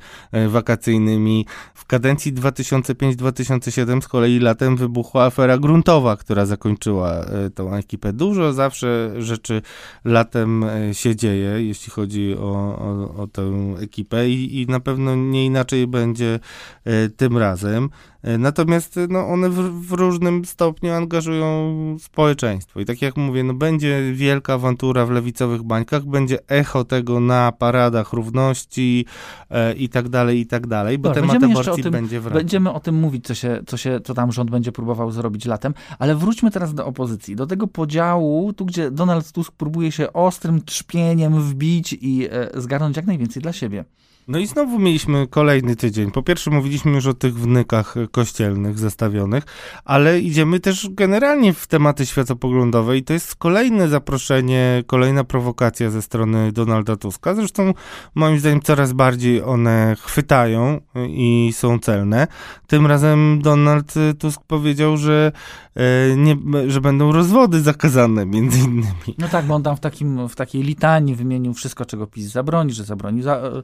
wakacyjnymi. W kadencji 2005-2007 z kolei latem wybuchła afera gruntowa, która zakończyła e, tą ekipę. Dużo zawsze rzeczy latem e, się dzieje, jeśli chodzi o, o, o tę ekipę i, i na pewno nie inaczej będzie e, tym razem. E, natomiast e, no, one w, w, różnym stopniu angażują społeczeństwo. I tak jak mówię, no, będzie wielka awantura w lewicowych bańkach, będzie echo tego na paradach równości e, i tak dalej, i tak dalej, bo temat aborcji tym, będzie wracał. Będziemy o tym mówić, co, się, co, się, co tam rząd będzie próbował zrobić latem, ale wróćmy teraz do opozycji, do tego podziału, tu gdzie Donald Tusk próbuje się ostrym trzpieniem wbić i e, zgarnąć jak najwięcej dla siebie. No i znowu mieliśmy kolejny tydzień. Po pierwsze mówiliśmy już o tych wnykach kościelnych zestawionych, ale idziemy też generalnie w tematy światopoglądowe i to jest kolejne zaproszenie, kolejna prowokacja ze strony Donalda Tuska. Zresztą moim zdaniem coraz bardziej one chwytają i są celne. Tym razem Donald Tusk powiedział, że E, nie, że będą rozwody zakazane między innymi. No tak, bo on tam w, takim, w takiej litanii wymienił wszystko, czego PiS zabroni, że zabroni za, e,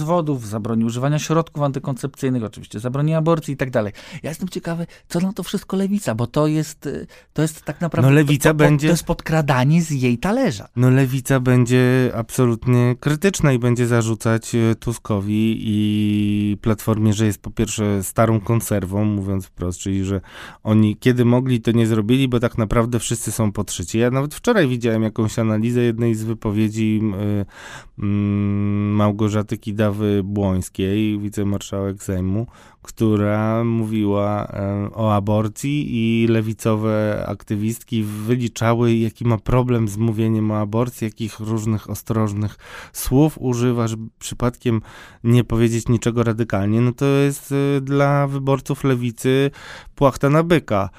rozwodów, zabroni używania środków antykoncepcyjnych, oczywiście zabroni aborcji i tak dalej. Ja jestem ciekawy, co na to wszystko lewica, bo to jest, e, to jest tak naprawdę no lewica to, to, będzie, to jest podkradanie z jej talerza. No lewica będzie absolutnie krytyczna i będzie zarzucać Tuskowi i Platformie, że jest po pierwsze starą konserwą, mówiąc wprost, czyli że oni kiedy mogli to nie zrobili, bo tak naprawdę wszyscy są podszyci. Ja nawet wczoraj widziałem jakąś analizę jednej z wypowiedzi y, y, Małgorzaty Kidawy Błońskiej, wicemarszałek Sejmu, która mówiła e, o aborcji i lewicowe aktywistki wyliczały, jaki ma problem z mówieniem o aborcji, jakich różnych ostrożnych słów używa, żeby przypadkiem nie powiedzieć niczego radykalnie, no to jest e, dla wyborców lewicy płachta na byka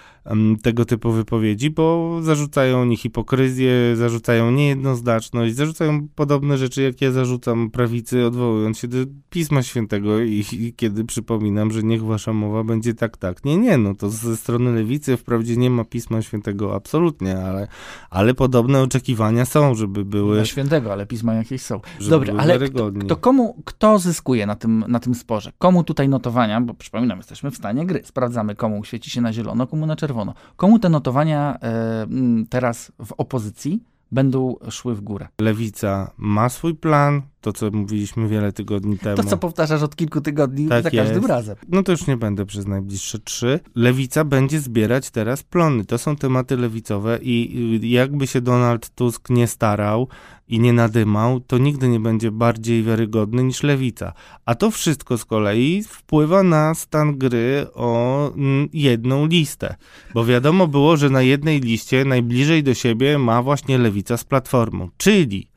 tego typu wypowiedzi, bo zarzucają oni hipokryzję, zarzucają niejednoznaczność, zarzucają podobne rzeczy, jak ja zarzucam prawicy, odwołując się do Pisma Świętego i, i kiedy przypominam, że niech wasza mowa będzie tak, tak. Nie, nie, no to ze strony lewicy wprawdzie nie ma Pisma Świętego absolutnie, ale, ale podobne oczekiwania są, żeby były... Nie świętego, ale Pisma jakieś są. Dobrze, ale kto, kto, komu, kto zyskuje na tym, na tym sporze? Komu tutaj notowania, bo przypominam, jesteśmy w stanie gry, sprawdzamy komu świeci się na zielono, komu na czerwono czerwono. Komu te notowania e, teraz w opozycji będą szły w górę? Lewica ma swój plan, to co mówiliśmy wiele tygodni temu. To co powtarzasz od kilku tygodni tak za każdym jest. razem. No to już nie będę przez najbliższe trzy. Lewica będzie zbierać teraz plony. To są tematy lewicowe i jakby się Donald Tusk nie starał i nie nadymał, to nigdy nie będzie bardziej wiarygodny niż lewica. A to wszystko z kolei wpływa na stan gry o mm, jedną listę. Bo wiadomo było, że na jednej liście najbliżej do siebie ma właśnie lewica z platformą. Czyli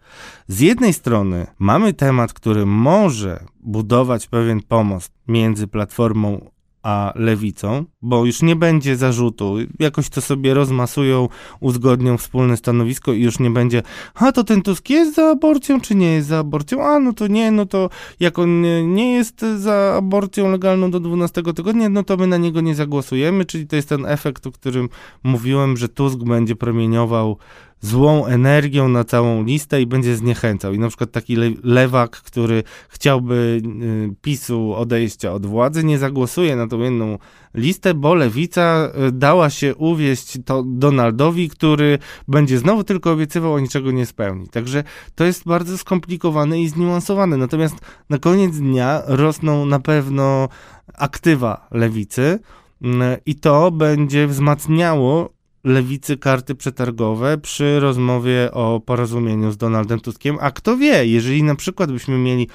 z jednej strony mamy temat, który może budować pewien pomost między Platformą a lewicą, bo już nie będzie zarzutu, jakoś to sobie rozmasują, uzgodnią wspólne stanowisko i już nie będzie, a to ten Tusk jest za aborcją, czy nie jest za aborcją, a no to nie, no to jak on nie jest za aborcją legalną do 12 tygodnia, no to my na niego nie zagłosujemy, czyli to jest ten efekt, o którym mówiłem, że Tusk będzie promieniował złą energią na całą listę i będzie zniechęcał. I na przykład taki le lewak, który chciałby y, PiSu odejścia od władzy, nie zagłosuje na tą jedną listę, bo lewica y, dała się uwieść to Donaldowi, który będzie znowu tylko obiecywał, a niczego nie spełni. Także to jest bardzo skomplikowane i zniuansowane. Natomiast na koniec dnia rosną na pewno aktywa lewicy y, i to będzie wzmacniało lewicy karty przetargowe przy rozmowie o porozumieniu z Donaldem Tuskiem, a kto wie, jeżeli na przykład byśmy mieli,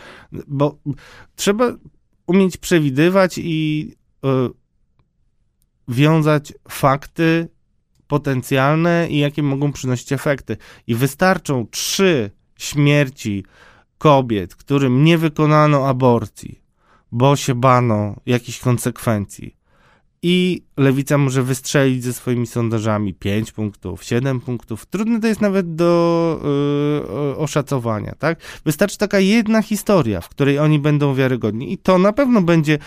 bo trzeba umieć przewidywać i y, wiązać fakty potencjalne i jakie mogą przynosić efekty. I wystarczą trzy śmierci kobiet, którym nie wykonano aborcji, bo się bano jakichś konsekwencji i lewica może wystrzelić ze swoimi sondażami 5 punktów, 7 punktów. Trudne to jest nawet do yy, oszacowania, tak? Wystarczy taka jedna historia, w której oni będą wiarygodni i to na pewno będzie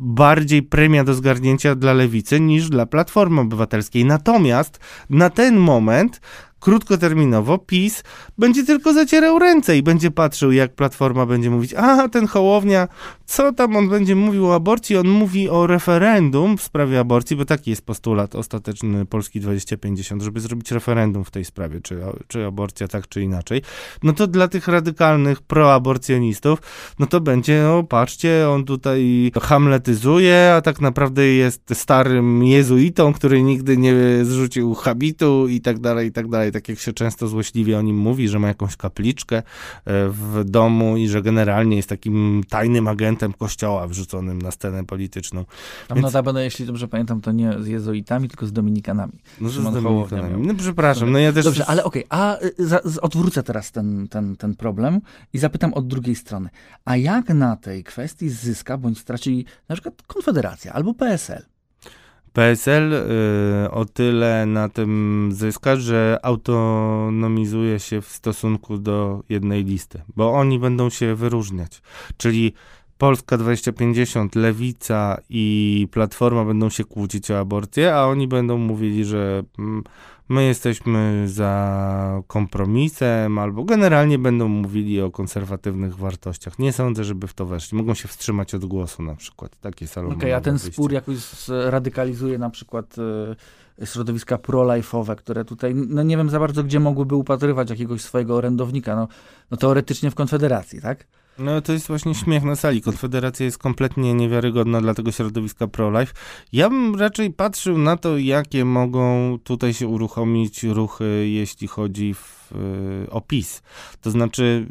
bardziej premia do zgarnięcia dla lewicy niż dla Platformy Obywatelskiej. Natomiast na ten moment krótkoterminowo PiS będzie tylko zacierał ręce i będzie patrzył, jak Platforma będzie mówić, a ten Hołownia, co tam on będzie mówił o aborcji? On mówi o referendum w sprawie aborcji, bo taki jest postulat ostateczny Polski 2050, żeby zrobić referendum w tej sprawie, czy, czy aborcja tak, czy inaczej. No to dla tych radykalnych proaborcjonistów, no to będzie, no patrzcie, on tutaj hamletyzuje, a tak naprawdę jest starym jezuitą, który nigdy nie zrzucił habitu i tak dalej, i tak dalej tak jak się często złośliwie o nim mówi, że ma jakąś kapliczkę e, w domu i że generalnie jest takim tajnym agentem kościoła wrzuconym na scenę polityczną. Tam Więc... notabene, jeśli dobrze pamiętam, to nie z jezuitami, tylko z dominikanami. No, z dominikanami. No przepraszam, no ja też... Dobrze, ale okej, okay, a y, odwrócę teraz ten, ten, ten problem i zapytam od drugiej strony. A jak na tej kwestii zyska bądź straci na przykład Konfederacja albo PSL? PSL y, o tyle na tym zyska, że autonomizuje się w stosunku do jednej listy, bo oni będą się wyróżniać. Czyli Polska 2050, Lewica i Platforma będą się kłócić o aborcję, a oni będą mówili, że mm, my jesteśmy za kompromisem, albo generalnie będą mówili o konserwatywnych wartościach. Nie sądzę, żeby w to weszli. Mogą się wstrzymać od głosu na przykład. Takie salony. Okej, okay, a ten wyjście. spór jakoś radykalizuje na przykład y, środowiska pro-life'owe, które tutaj, no nie wiem za bardzo, gdzie mogłyby upatrywać jakiegoś swojego orędownika. No, no teoretycznie w Konfederacji, tak? No to jest właśnie śmiech na sali. Konfederacja jest kompletnie niewiarygodna dla tego środowiska pro-life. Ja bym raczej patrzył na to, jakie mogą tutaj się uruchomić ruchy, jeśli chodzi w, o PiS. To znaczy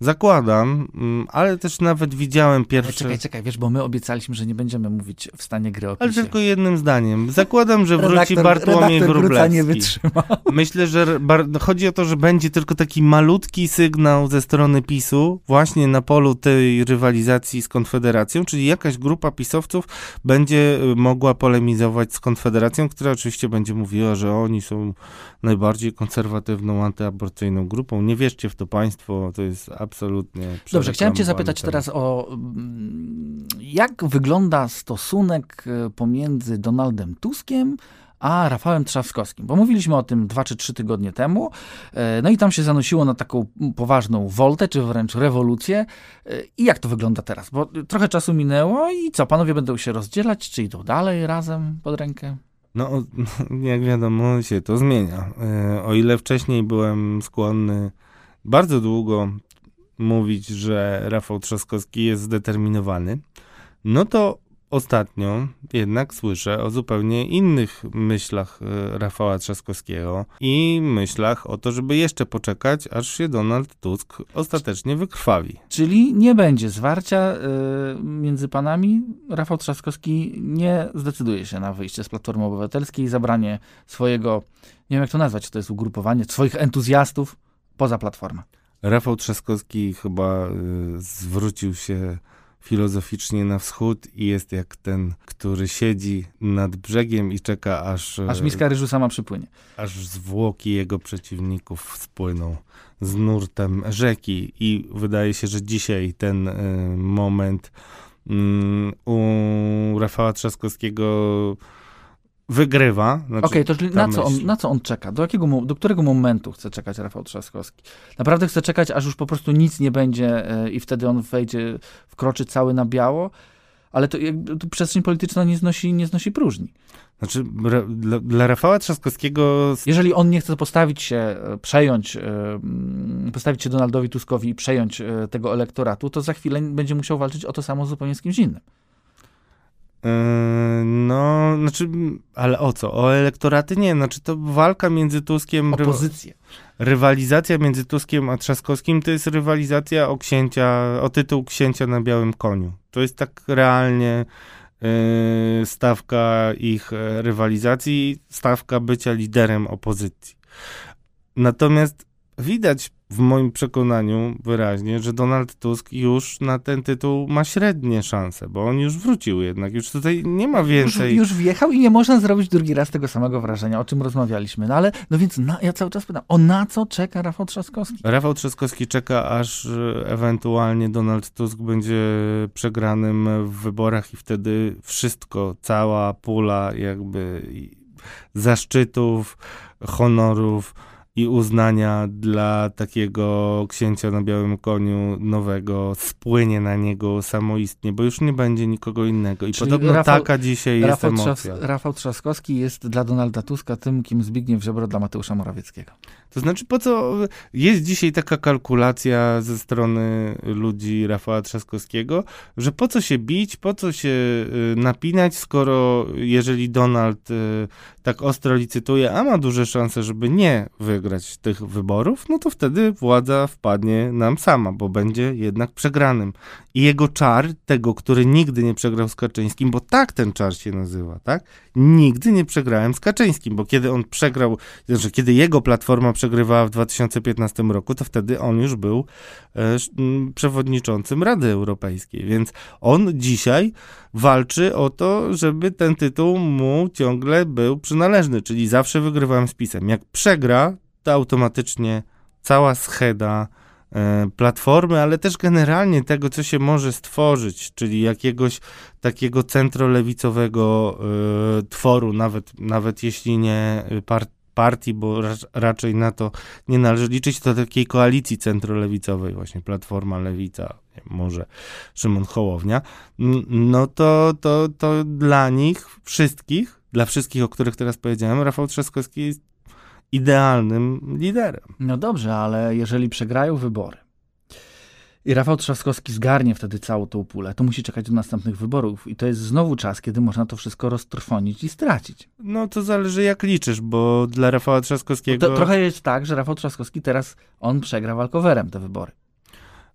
Zakładam, mm, ale też nawet widziałem Ale pierwsze... czekaj, czekaj, wiesz, bo my obiecaliśmy, że nie będziemy mówić w stanie gry o Ale tylko jednym zdaniem. Zakładam, że wróci Redaktor- Bartłomiej redaktor Gruca nie Wróblewski. wytrzyma. Myślę, że bar- chodzi o to, że będzie tylko taki malutki sygnał ze strony PiSu właśnie na polu tej rywalizacji z Konfederacją, czyli jakaś grupa pisowców będzie y, mogła polemizować z Konfederacją, która oczywiście będzie mówiła, że oni są najbardziej konserwatywną, antyaborcyjną grupą. Nie wierzcie w to państwo, to jest absolutnie Dobrze, chciałem cię zapytać teraz o mm, jak wygląda stosunek e, pomiędzy Donaldem Tuskiem a Rafałem Trzaskowskim, bo mówiliśmy o tym dwa czy trzy tygodnie temu, e, no i tam się zanosiło na taką poważną woltę, czy wręcz rewolucję. E, I jak to wygląda teraz? Bo trochę czasu minęło i co, panowie będą się rozdzielać, czy idą dalej razem pod rękę? No, jak wiadomo, się to zmienia. O ile wcześniej byłem skłonny bardzo długo mówić, że Rafał Trzaskowski jest zdeterminowany, no to ostatnio jednak słyszę o zupełnie innych myślach e, Rafała Trzaskowskiego i myślach o to, żeby jeszcze poczekać, aż się Donald Tusk ostatecznie wykrwawi. Czyli nie będzie zwarcia y, między panami. Rafał Trzaskowski nie zdecyduje się na wyjście z Platformy Obywatelskiej i zabranie swojego, nie wiem jak to nazwać, czy to jest ugrupowanie, swoich entuzjastów poza Platformę. Rafał Trzaskowski chyba y, zwrócił się filozoficznie na wschód i jest jak ten, który siedzi nad brzegiem i czeka, aż, Aż e, miska ryżu sama przypłynie. aż zwłoki jego przeciwników spłyną z nurtem rzeki. I wydaje się, że dzisiaj ten y, moment mm, u Rafała Trzaskowskiego wygrywa. Znaczy, Okej, to czyli ta na co, on, na co on czeka? Do, jakiego, do którego momentu chce czekać Rafał Trzaskowski? Naprawdę chce czekać, aż już po prostu nic nie będzie y, i wtedy on wejdzie, wkroczy cały na biało? Ale to, to przestrzeń polityczna nie znosi, nie znosi próżni. Znaczy, dla, dla Rafała Trzaskowskiego Jeżeli on nie chce postawić się, e, przejąć, e, postawić się Donaldowi Tuskowi i przejąć e, tego elektoratu, to za chwilę będzie musiał walczyć o to samo zupełnie z kimś innym. No, znaczy, ale o co? O elektoraty nie, znaczy to walka między Tuskiem, ry, Opozycję. rywalizacja między Tuskiem a Trzaskowskim to jest rywalizacja o księcia, o tytuł księcia na białym koniu. To jest tak realnie yy, stawka ich e, rywalizacji, stawka bycia liderem opozycji. Natomiast widać w moim przekonaniu wyraźnie, że Donald Tusk już na ten tytuł ma średnie szanse, bo on już wrócił jednak, już tutaj nie ma Już, więcej. już wjechał i nie można zrobić drugi raz tego samego wrażenia, o czym rozmawialiśmy. No ale, no więc na, ja cały czas pytam, o na co czeka Rafał Trzaskowski? Rafał Trzaskowski czeka, aż e, ewentualnie Donald Tusk będzie przegranym w wyborach i wtedy wszystko, cała pula jakby zaszczytów, honorów i uznania dla takiego księcia na białym koniu nowego spłynie na niego samoistnie, bo już nie będzie nikogo innego. I Czyli podobno Rafał- taka dzisiaj jest Rafał, Trzas, emocja. Rafał Trzaskowski jest dla Donalda Tuska tym, kim Zbigniew Ziobro dla Mateusza Morawieckiego. To znaczy, po co jest dzisiaj taka kalkulacja ze strony ludzi Rafała Trzaskowskiego, że po co się bić, po co się y, napinać, skoro jeżeli Donald y, tak ostro licytuje, a ma duże szanse, żeby nie wygrać tych wyborów, no to wtedy władza wpadnie nam sama, bo będzie jednak przegranym. I jego czar, tego, który nigdy nie przegrał z Kaczyńskim, bo tak ten czar się nazywa, tak? Nigdy nie przegrałem z Kaczyńskim, bo kiedy on przegrał znaczy, kiedy jego platforma przegrywała w 2015 roku, to wtedy on już był e, przewodniczącym Rady Europejskiej, więc on dzisiaj walczy o to, żeby ten tytuł mu ciągle był przynależny, czyli zawsze wygrywałem z pisem. Jak przegra, to automatycznie cała scheda e, platformy, ale też generalnie tego, co się może stworzyć, czyli jakiegoś takiego centrolewicowego e, tworu, nawet, nawet jeśli nie par, partii, bo rac- raczej na to nie należy liczyć, to takiej koalicji centrolewicowej, właśnie Platforma Lewica, może Szymon Hołownia, no to, to, to dla nich wszystkich, dla wszystkich, o których teraz powiedziałem, Rafał Trzaskowski jest idealnym liderem. No dobrze, ale jeżeli przegrają wybory i Rafał Trzaskowski zgarnie wtedy całą tą pulę, to musi czekać do następnych wyborów. I to jest znowu czas, kiedy można to wszystko roztrwonić i stracić. No to zależy jak liczysz, bo dla Rafała Trzaskowskiego... To, trochę jest tak, że Rafał Trzaskowski teraz, on przegra walkowerem te wybory.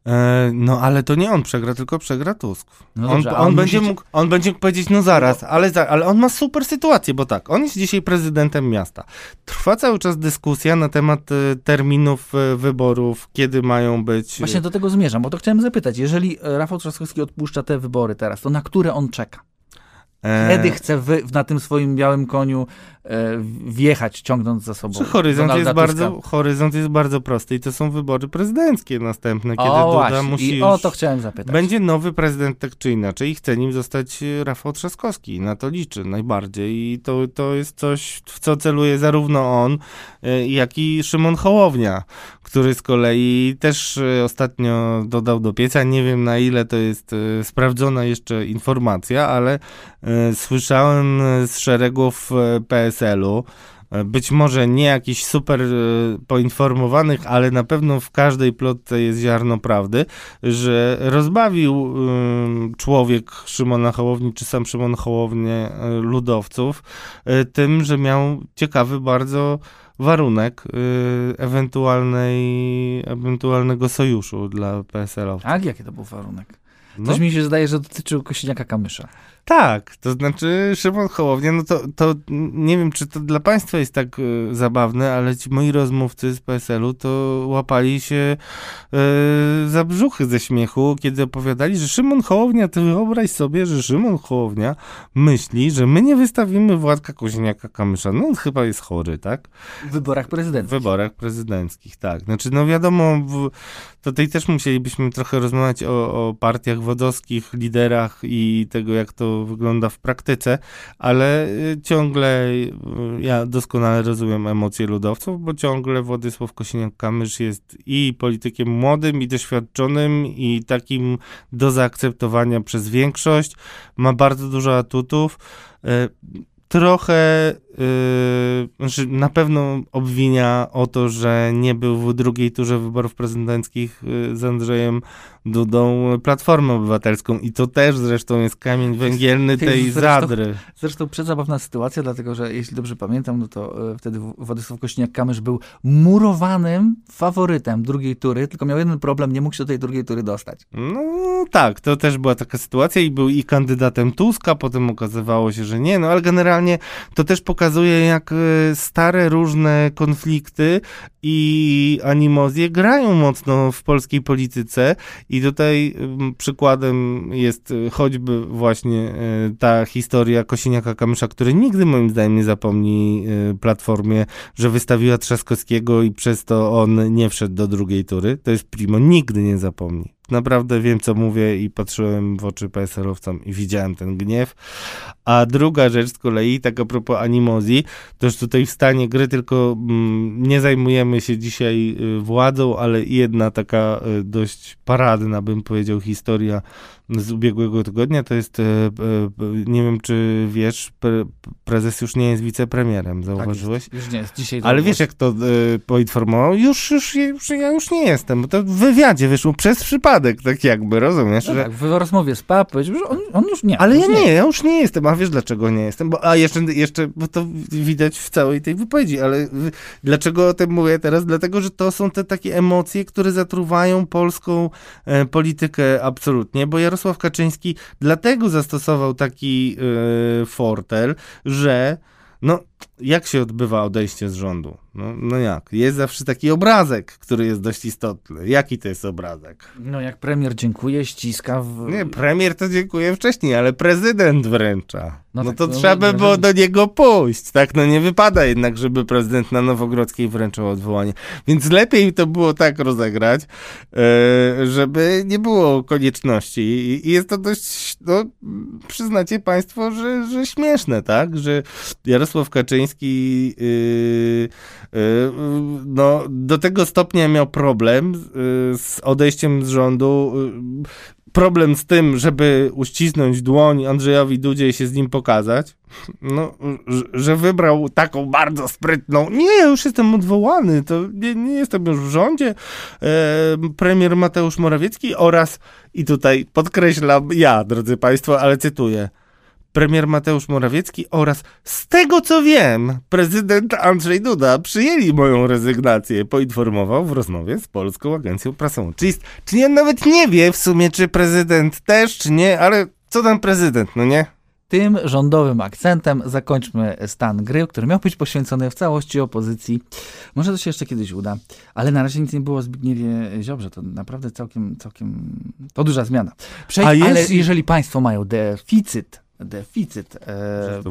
E, no ale to nie on przegra, tylko przegra Tusk. No on, dobrze, a on, on będzie musi- mógł, on będzie mógł powiedzieć, no zaraz, ale, za, ale on ma super sytuację, bo tak, on jest dzisiaj prezydentem miasta. Trwa cały czas dyskusja na temat e, terminów e, wyborów, kiedy mają być. Właśnie do tego zmierzam, bo to chciałem zapytać. Jeżeli Rafał Trzaskowski odpuszcza te wybory teraz, to na które on czeka? Kiedy chce wy, na tym swoim białym koniu wjechać, ciągnąc za sobą Czy horyzont Donalda jest, bardzo, horyzont jest bardzo prosty i to są wybory prezydenckie następne, kiedy O, Duda właśnie. musi I o to chciałem zapytać. Będzie nowy prezydent tak czy inaczej i chce nim zostać e, Rafał Trzaskowski. Na to liczy najbardziej i to, to jest coś, w co celuje zarówno on, e, jak i Szymon Hołownia, który z kolei też e, ostatnio dodał do pieca. Nie wiem na ile to jest e, sprawdzona jeszcze informacja, ale e, słyszałem e, z szeregów e, PSL-u, e, być może nie jakichś super e, poinformowanych, ale na pewno w każdej plotce jest ziarno prawdy, że rozbawił człowiek Szymona Hołowni, czy sam Szymon Hołownię y, ludowców tym, że miał ciekawy bardzo warunek y, ewentualnej, ewentualnego sojuszu dla PSL-owców. Tak, jaki to był warunek? No, Coś mi się zdaje, że dotyczył Kośniaka Kamysza. Tak, to znaczy Szymon Hołownia, no to, to nie wiem, czy to dla państwa jest tak y, zabawne, ale ci moi rozmówcy z PSL-u to łapali się y, za brzuchy ze śmiechu, kiedy opowiadali, że Szymon Hołownia, ty wyobraź sobie, że Szymon Hołownia myśli, że my nie wystawimy Władka Koźniaka Kamysza. No on chyba jest chory, tak? W wyborach W prezydenckich. wyborach prezydenckich, tak. Znaczy, no wiadomo, w, tutaj też musielibyśmy trochę rozmawiać o, o partiach wodowskich, liderach i tego, jak to wygląda w praktyce, ale y, ciągle y, ja doskonale rozumiem emocje ludowców, bo ciągle Władysław Kosiniak-Kamysz jest i politykiem młodym, i doświadczonym, i takim do zaakceptowania przez większość. Ma bardzo dużo atutów. Y, Trochę, znaczy na pewno obwinia o to, że nie był w drugiej turze wyborów prezydenckich yy, z Andrzejem Dudą Platformą Obywatelską i to też zresztą jest kamień węgielny tej zresztą- zadry. Zresztą sytuacja, dlatego że jeśli dobrze pamiętam, no to e, wtedy Władysław Kośniak-Kamysz był murowanym faworytem drugiej tury, tylko miał jeden problem, nie mógł się do tej drugiej tury dostać. No tak, to też była taka sytuacja i był i kandydatem Tuska, potem okazywało się, że nie, no ale generalnie to też pokazuje, jak e, stare różne konflikty i animozje grają mocno w polskiej polityce i tutaj mm, przykładem jest e, choćby właśnie e, ta historia Kosiniaka-Kamysza, który nigdy moim zdaniem nie zapomni Platformie, że wystawiła Trzaskowskiego i przez to on nie wszedł do drugiej tury. To jest primo, nigdy nie zapomni. Naprawdę wiem, co mówię i patrzyłem w oczy PSL-owcom i widziałem ten gniew. A druga rzecz z kolei, tak a propos animozji, to już tutaj w stanie gry tylko mm, nie zajmujemy się dzisiaj y, władzą, ale jedna taka y, dość paradna, bym powiedział, historia z ubiegłego tygodnia, to jest, y, y, nie wiem czy wiesz, pre, prezes już nie jest wicepremierem, zauważyłeś? Tak już nie jest. Dzisiaj Ale wiesz, jak to y, poinformował? Już, już, już, ja już nie jestem, bo to w wywiadzie wyszło przez przypadek, tak jakby, rozumiesz? No że... tak, w rozmowie z PAP powiedział, że on, on już nie. Ale już ja nie, ja już nie jestem, a wiesz dlaczego nie jestem? Bo, a jeszcze, jeszcze, bo to widać w całej tej wypowiedzi, ale dlaczego o tym mówię teraz? Dlatego, że to są te takie emocje, które zatruwają polską e, politykę absolutnie, bo Jarosław Kaczyński dlatego zastosował taki e, fortel, że no, jak się odbywa odejście z rządu? No, no jak? Jest zawsze taki obrazek, który jest dość istotny. Jaki to jest obrazek? No jak premier dziękuję, ściska w... Nie, premier to dziękuję wcześniej, ale prezydent wręcza. No, No tak, to no, trzeba by było do niego pójść, tak? No nie wypada jednak, żeby prezydent na Nowogrodzkiej wręczał odwołanie. Więc lepiej to było tak rozegrać, e, żeby nie było konieczności. I- I jest to dość, no, przyznacie państwo, że, że śmieszne, tak? Że Jarosław Kaczyński yy, yy, no, do tego stopnia miał problem yy, z odejściem z rządu, yy, problem z tym, żeby uścisnąć dłoń Andrzejowi Dudzie i się z nim pokazać, no, że wybrał taką bardzo sprytną, nie, ja już jestem odwołany, to nie, nie jestem już w rządzie, e, premier Mateusz Morawiecki oraz, i tutaj podkreślam ja, drodzy państwo, ale cytuję, premier Mateusz Morawiecki oraz z tego co wiem, prezydent Andrzej Duda przyjęli moją rezygnację, poinformował w rozmowie z Polską Agencją Prasową. Czyli, czyli on nawet nie wie w sumie, czy prezydent też, czy nie, ale co tam prezydent, no nie? Tym rządowym akcentem zakończmy stan gry, który miał być poświęcony w całości opozycji. Może to się jeszcze kiedyś uda, ale na razie nic nie było o Zbigniewie Ziobrze. To naprawdę całkiem, całkiem, to duża zmiana. Przejdź, A ale jeżeli państwo mają deficyt, deficyt e, e,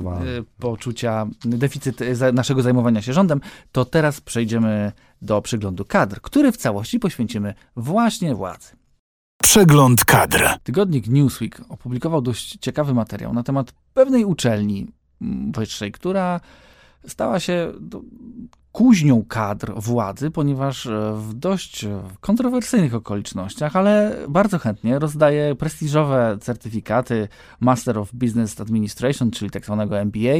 poczucia, deficyt e, naszego zajmowania się rządem, to teraz przejdziemy do przeglądu kadr, który w całości poświęcimy właśnie władzy. Przegląd kadr. Tygodnik Newsweek opublikował dość ciekawy materiał na temat pewnej uczelni wyższej, która stała się kuźnią kadr władzy, ponieważ e, w dość e, kontrowersyjnych okolicznościach, ale bardzo chętnie rozdaje prestiżowe certyfikaty Master of Business Administration, czyli tak zwanego MBA.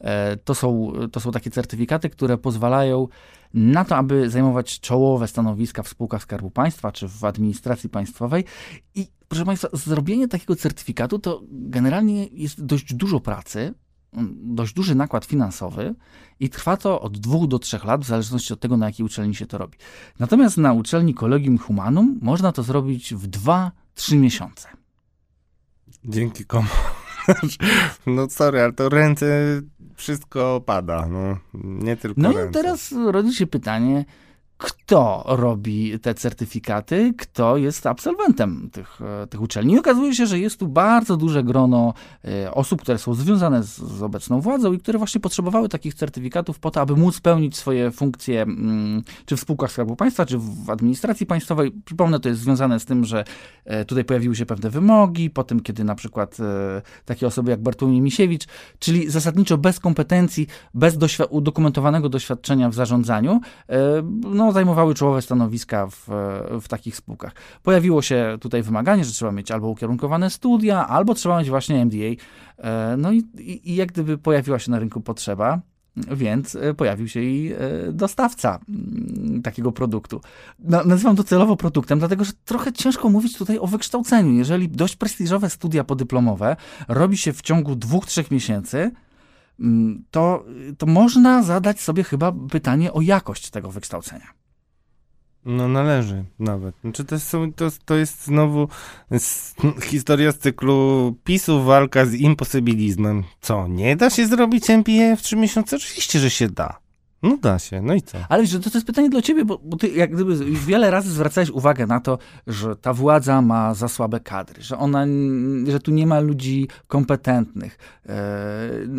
E, To są, to są takie certyfikaty, które pozwalają na to, aby zajmować czołowe stanowiska w spółkach Skarbu Państwa czy w administracji państwowej. I proszę Państwa, zrobienie takiego certyfikatu to generalnie jest dość dużo pracy, dość duży nakład finansowy i trwa to od dwóch do trzech lat, w zależności od tego, na jakiej uczelni się to robi. Natomiast na uczelni Collegium Humanum można to zrobić w 2-3 miesiące. Dzięki komu. No sorry, ale to ręce wszystko pada, no. Nie tylko No ręce. i teraz rodzi się pytanie, kto robi te certyfikaty, kto jest absolwentem tych, e, tych uczelni. I okazuje się, że jest tu bardzo duże grono e, osób, które są związane z, z obecną władzą i które właśnie potrzebowały takich certyfikatów po to, aby móc pełnić swoje funkcje, mm, czy w spółkach Skarbu Państwa, czy w administracji państwowej. Przypomnę, to jest związane z tym, że e, tutaj pojawiły się pewne wymogi, po tym, kiedy na przykład takie osoby jak Bartłomiej Misiewicz, czyli zasadniczo bez kompetencji, bez doświ- udokumentowanego doświadczenia w zarządzaniu, e, zajmowały czołowe stanowiska w, w takich spółkach. Pojawiło się tutaj wymaganie, że trzeba mieć albo ukierunkowane studia, albo trzeba mieć właśnie MBA. E, No i, i, jak gdyby pojawiła się na rynku potrzeba, więc e, pojawił się i e, dostawca mm, takiego produktu. Na- Nazywam to celowo produktem, dlatego że trochę ciężko mówić tutaj o wykształceniu. Jeżeli dość prestiżowe studia podyplomowe robi się w ciągu dwóch, trzech miesięcy, mm, to, to można zadać sobie chyba pytanie o jakość tego wykształcenia. No należy nawet. Znaczy to, są, to, to jest znowu s- historia z cyklu PiSu walka z imposybilizmem. Co, nie da się zrobić MBA w trzy miesiące? Oczywiście, że się da. No da się, no i co? Ale wiesz, to, to jest pytanie dla ciebie, bo, bo ty jak gdyby już wiele razy zwracałeś uwagę na to, że ta władza ma za słabe kadry, że ona, że tu nie ma ludzi kompetentnych. E,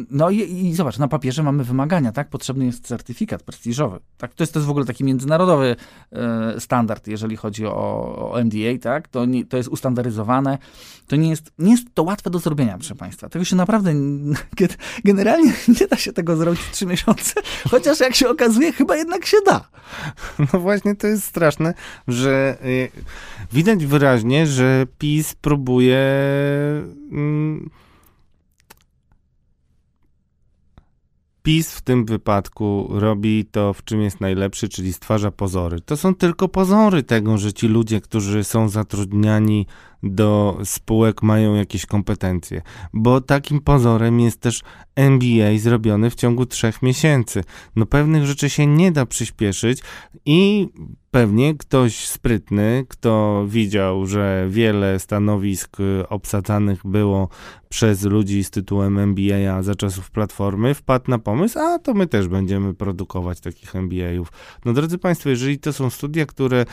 No i, i zobacz, na papierze mamy wymagania, tak? Potrzebny jest certyfikat prestiżowy. Tak? To, jest, to jest w ogóle taki międzynarodowy e, standard, jeżeli chodzi o, o MDA, tak? To, nie, to jest ustandaryzowane. To nie jest, nie jest to łatwe do zrobienia, proszę Państwa. Tego się naprawdę, generalnie nie da się tego zrobić w trzy miesiące, chociaż jak się okazuje, chyba jednak się da. No właśnie to jest straszne, że y, widać wyraźnie, że PiS próbuje mm, PiS w tym wypadku robi to, w czym jest najlepszy, czyli stwarza pozory. To są tylko pozory tego, że ci ludzie, którzy są zatrudniani do spółek, mają jakieś kompetencje. Bo takim pozorem jest też MBA zrobiony w ciągu trzech miesięcy. No pewnych rzeczy się nie da przyspieszyć i pewnie ktoś sprytny, kto widział, że wiele stanowisk y, obsadzanych było przez ludzi z tytułem MBA za czasów Platformy, wpadł na pomysł, a to my też będziemy produkować takich MBA-ów. No drodzy Państwo, jeżeli to są studia, które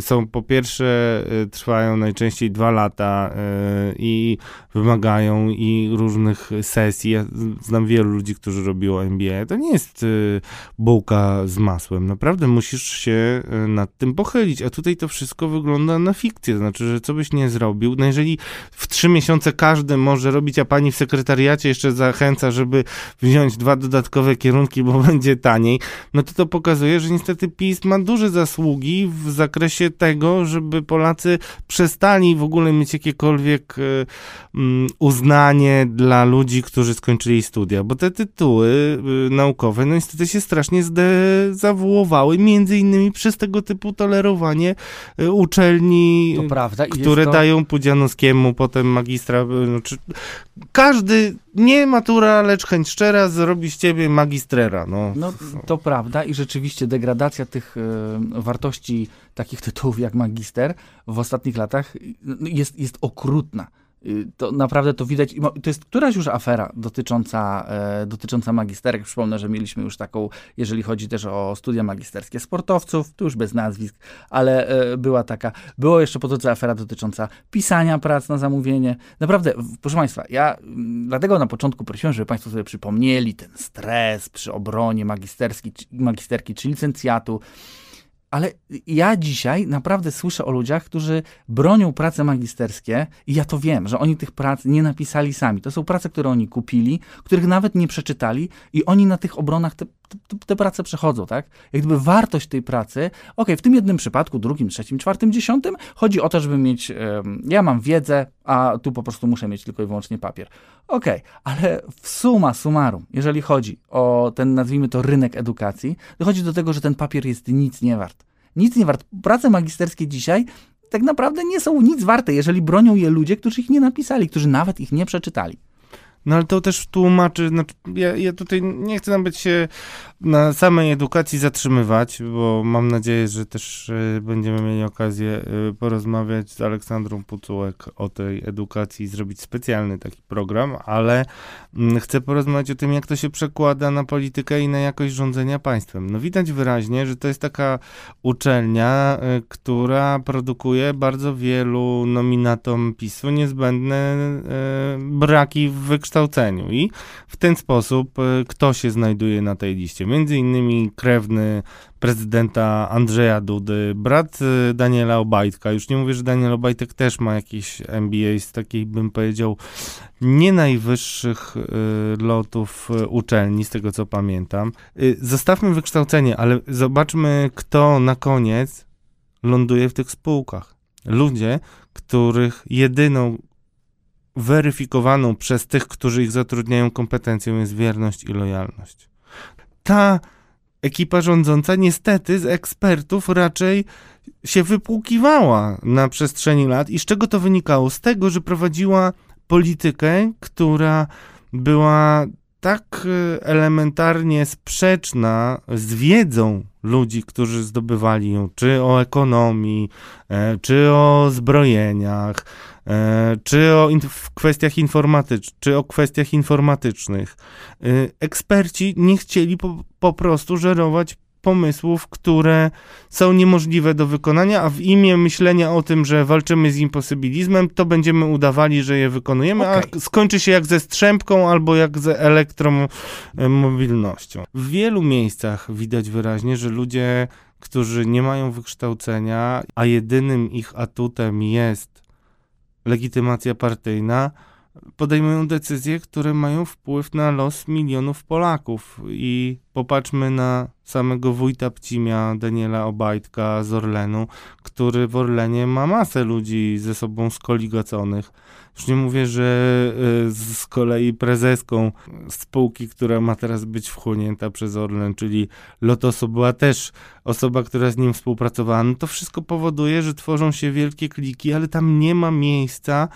są po pierwsze y, trwają najczęściej dwa lata y, i wymagają i różnych sesji, ja znam wielu ludzi, którzy robiło MBA, to nie jest y, bułka z masłem. Naprawdę musisz się y, nad tym pochylić, a tutaj to wszystko wygląda na fikcję, znaczy, że co byś nie zrobił, no jeżeli w trzy miesiące każdy może robić, a pani w sekretariacie jeszcze zachęca, żeby wziąć dwa dodatkowe kierunki, bo będzie taniej, no to to pokazuje, że niestety PiS ma duże zasługi w zakresie tego, żeby Polacy przestali w ogóle mieć jakiekolwiek y, mm, uznanie dla ludzi, którzy skończyli studia, bo te tytuły y, naukowe, no niestety się strasznie zdezawuowały, między innymi przez tego typu tolerowanie y, uczelni, To prawda. które to... dają Pudzianowskiemu potem magistra, no, każdy nie matura, lecz chęć szczera zrobi z ciebie magistrera. No, No to prawda i rzeczywiście degradacja tych e, wartości takich tytułów jak magister w ostatnich latach no, jest, jest okrutna. Y, To naprawdę to widać. To jest któraś już afera dotycząca, e, dotycząca magisterek. Przypomnę, że mieliśmy już taką, jeżeli chodzi też o studia magisterskie sportowców, tu już bez nazwisk, ale e, była taka. Było jeszcze po drodze afera dotycząca pisania prac na zamówienie. Naprawdę, proszę Państwa, ja mm, dlatego na początku prosiłem, żeby Państwo sobie przypomnieli ten stres przy obronie magisterski, magisterki czy licencjatu. Ale ja dzisiaj naprawdę słyszę o ludziach, którzy bronią prace magisterskie i ja to wiem, że oni tych prac nie napisali sami. To są prace, które oni kupili, których nawet nie przeczytali i oni na tych obronach te, te, prace przechodzą, tak? Jak gdyby wartość tej pracy, okej, w tym jednym przypadku, drugim, trzecim, czwartym, dziesiątym, chodzi o to, żeby mieć, ja mam wiedzę, a tu po prostu muszę mieć tylko i wyłącznie papier. Okej, ale w suma summarum, jeżeli chodzi o ten, nazwijmy to, rynek edukacji, dochodzi do tego, że ten papier jest nic nie wart. Nic nie wart. Prace magisterskie dzisiaj tak naprawdę nie są nic warte, jeżeli bronią je ludzie, którzy ich nie napisali, którzy nawet ich nie przeczytali. No ale to też tłumaczy, znaczy ja, ja tutaj nie chcę nawet się na samej edukacji zatrzymywać, bo mam nadzieję, że też e, będziemy mieli okazję e, porozmawiać z Aleksandrą Pucułek o tej edukacji i zrobić specjalny taki program, ale mm, chcę porozmawiać o tym, jak to się przekłada na politykę i na jakość rządzenia państwem. No widać wyraźnie, że to jest taka uczelnia, e, która produkuje bardzo wielu nominatom PiSu niezbędne braki w wykształceniu i w ten sposób e, kto się znajduje na tej liście? Między innymi krewny prezydenta Andrzeja Dudy, brat e, Daniela Obajtka. Już nie mówię, że Daniel Obajtek też ma jakiś MBA z takiej, bym powiedział, nie najwyższych e, lotów uczelni, z tego co pamiętam. Zostawmy wykształcenie, ale zobaczmy, kto na koniec ląduje w tych spółkach. Ludzie, których jedyną weryfikowaną przez tych, którzy ich zatrudniają kompetencją jest wierność i lojalność. Ta ekipa rządząca niestety z ekspertów raczej się wypłukiwała na przestrzeni lat. I z czego to wynikało? Z tego, że prowadziła politykę, która była tak e, elementarnie sprzeczna z wiedzą ludzi, którzy zdobywali ją, czy o ekonomii, e, czy o zbrojeniach, czy o in- kwestiach informatycz- czy o kwestiach informatycznych. E, Eksperci nie chcieli po, po prostu żerować pomysłów, które są niemożliwe do wykonania, a w imię myślenia o tym, że walczymy z imposybilizmem, to będziemy udawali, że je wykonujemy, Okej. a skończy się jak ze strzępką albo jak ze elektromobilnością. W wielu miejscach widać wyraźnie, że ludzie, którzy nie mają wykształcenia, a jedynym ich atutem jest legitymacja partyjna, podejmują decyzje, które mają wpływ na los milionów Polaków. I popatrzmy na samego wójta Pcimia, Daniela Obajtka z Orlenu, który w Orlenie ma masę ludzi ze sobą skoligaconych. Już nie mówię, że y, z kolei prezeską spółki, która ma teraz być wchłonięta przez Orlen, czyli Lotosu, była też osoba, która z nim współpracowała. No to wszystko powoduje, że tworzą się wielkie kliki, ale tam nie ma miejsca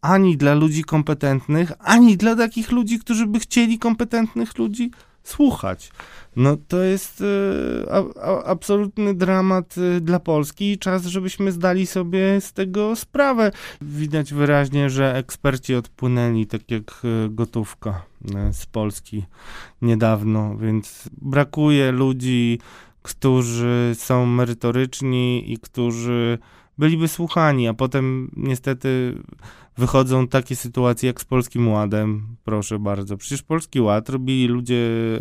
ani dla ludzi kompetentnych, ani dla takich ludzi, którzy by chcieli kompetentnych ludzi słuchać. No to jest e, a, a, absolutny dramat e, dla Polski i czas, żebyśmy zdali sobie z tego sprawę. Widać wyraźnie, że eksperci odpłynęli tak jak e, gotówka z Polski niedawno, więc brakuje ludzi, którzy są merytoryczni i którzy byliby słuchani, a potem niestety wychodzą takie sytuacje jak z Polskim Ładem, proszę bardzo. Przecież Polski Ład robili ludzie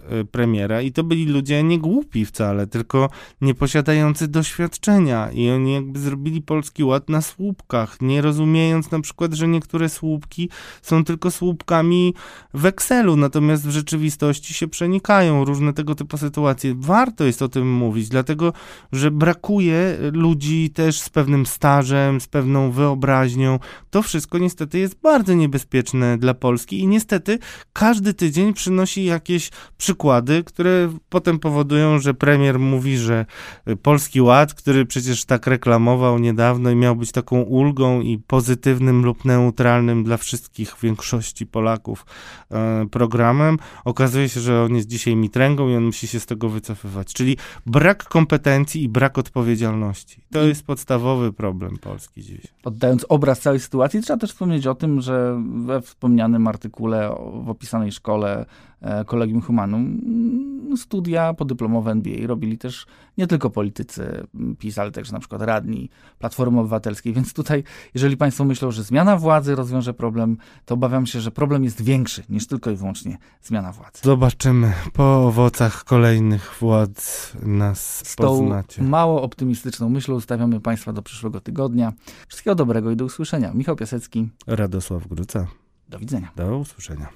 e, premiera i to byli ludzie nie głupi wcale, tylko nie posiadający doświadczenia i oni jakby zrobili Polski Ład na słupkach, nie rozumiejąc na przykład, że niektóre słupki są tylko słupkami w Excelu, natomiast w rzeczywistości się przenikają różne tego typu sytuacje. Warto jest o tym mówić, dlatego że brakuje ludzi też z pewnym stażem, z pewną wyobraźnią. To wszystko niestety jest bardzo niebezpieczne dla Polski i niestety każdy tydzień przynosi jakieś przykłady, które potem powodują, że premier mówi, że y, Polski Ład, który przecież tak reklamował niedawno i miał być taką ulgą i pozytywnym lub neutralnym dla wszystkich, większości Polaków e, programem, okazuje się, że on jest dzisiaj mitręgą i on musi się z tego wycofywać. Czyli brak kompetencji i brak odpowiedzialności. To jest podstawowy problem Polski dziś. Oddając obraz całej sytuacji, trzeba też wspomnieć o tym, że we wspomnianym artykule w opisanej szkole e, Collegium Humanum mm, studia podyplomowe NBA robili też nie tylko politycy mm, PiS, ale też na przykład radni Platformy Obywatelskiej. Więc tutaj, jeżeli Państwo myślą, że zmiana władzy rozwiąże problem, to obawiam się, że problem jest większy niż tylko i wyłącznie zmiana władzy. Zobaczymy po owocach kolejnych władz nas Z poznacie. mało optymistyczną myślą stawiamy Państwa do przyszłego tygodnia. Wszystkiego dobrego i do usłyszenia. Michał Piasecki, Radosław Gruca. do widzenia. Do usłyszenia.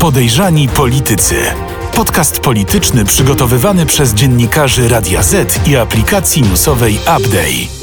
Podejrzani politycy. Podcast polityczny przygotowywany przez dziennikarzy Radia Z i aplikacji newsowej Update.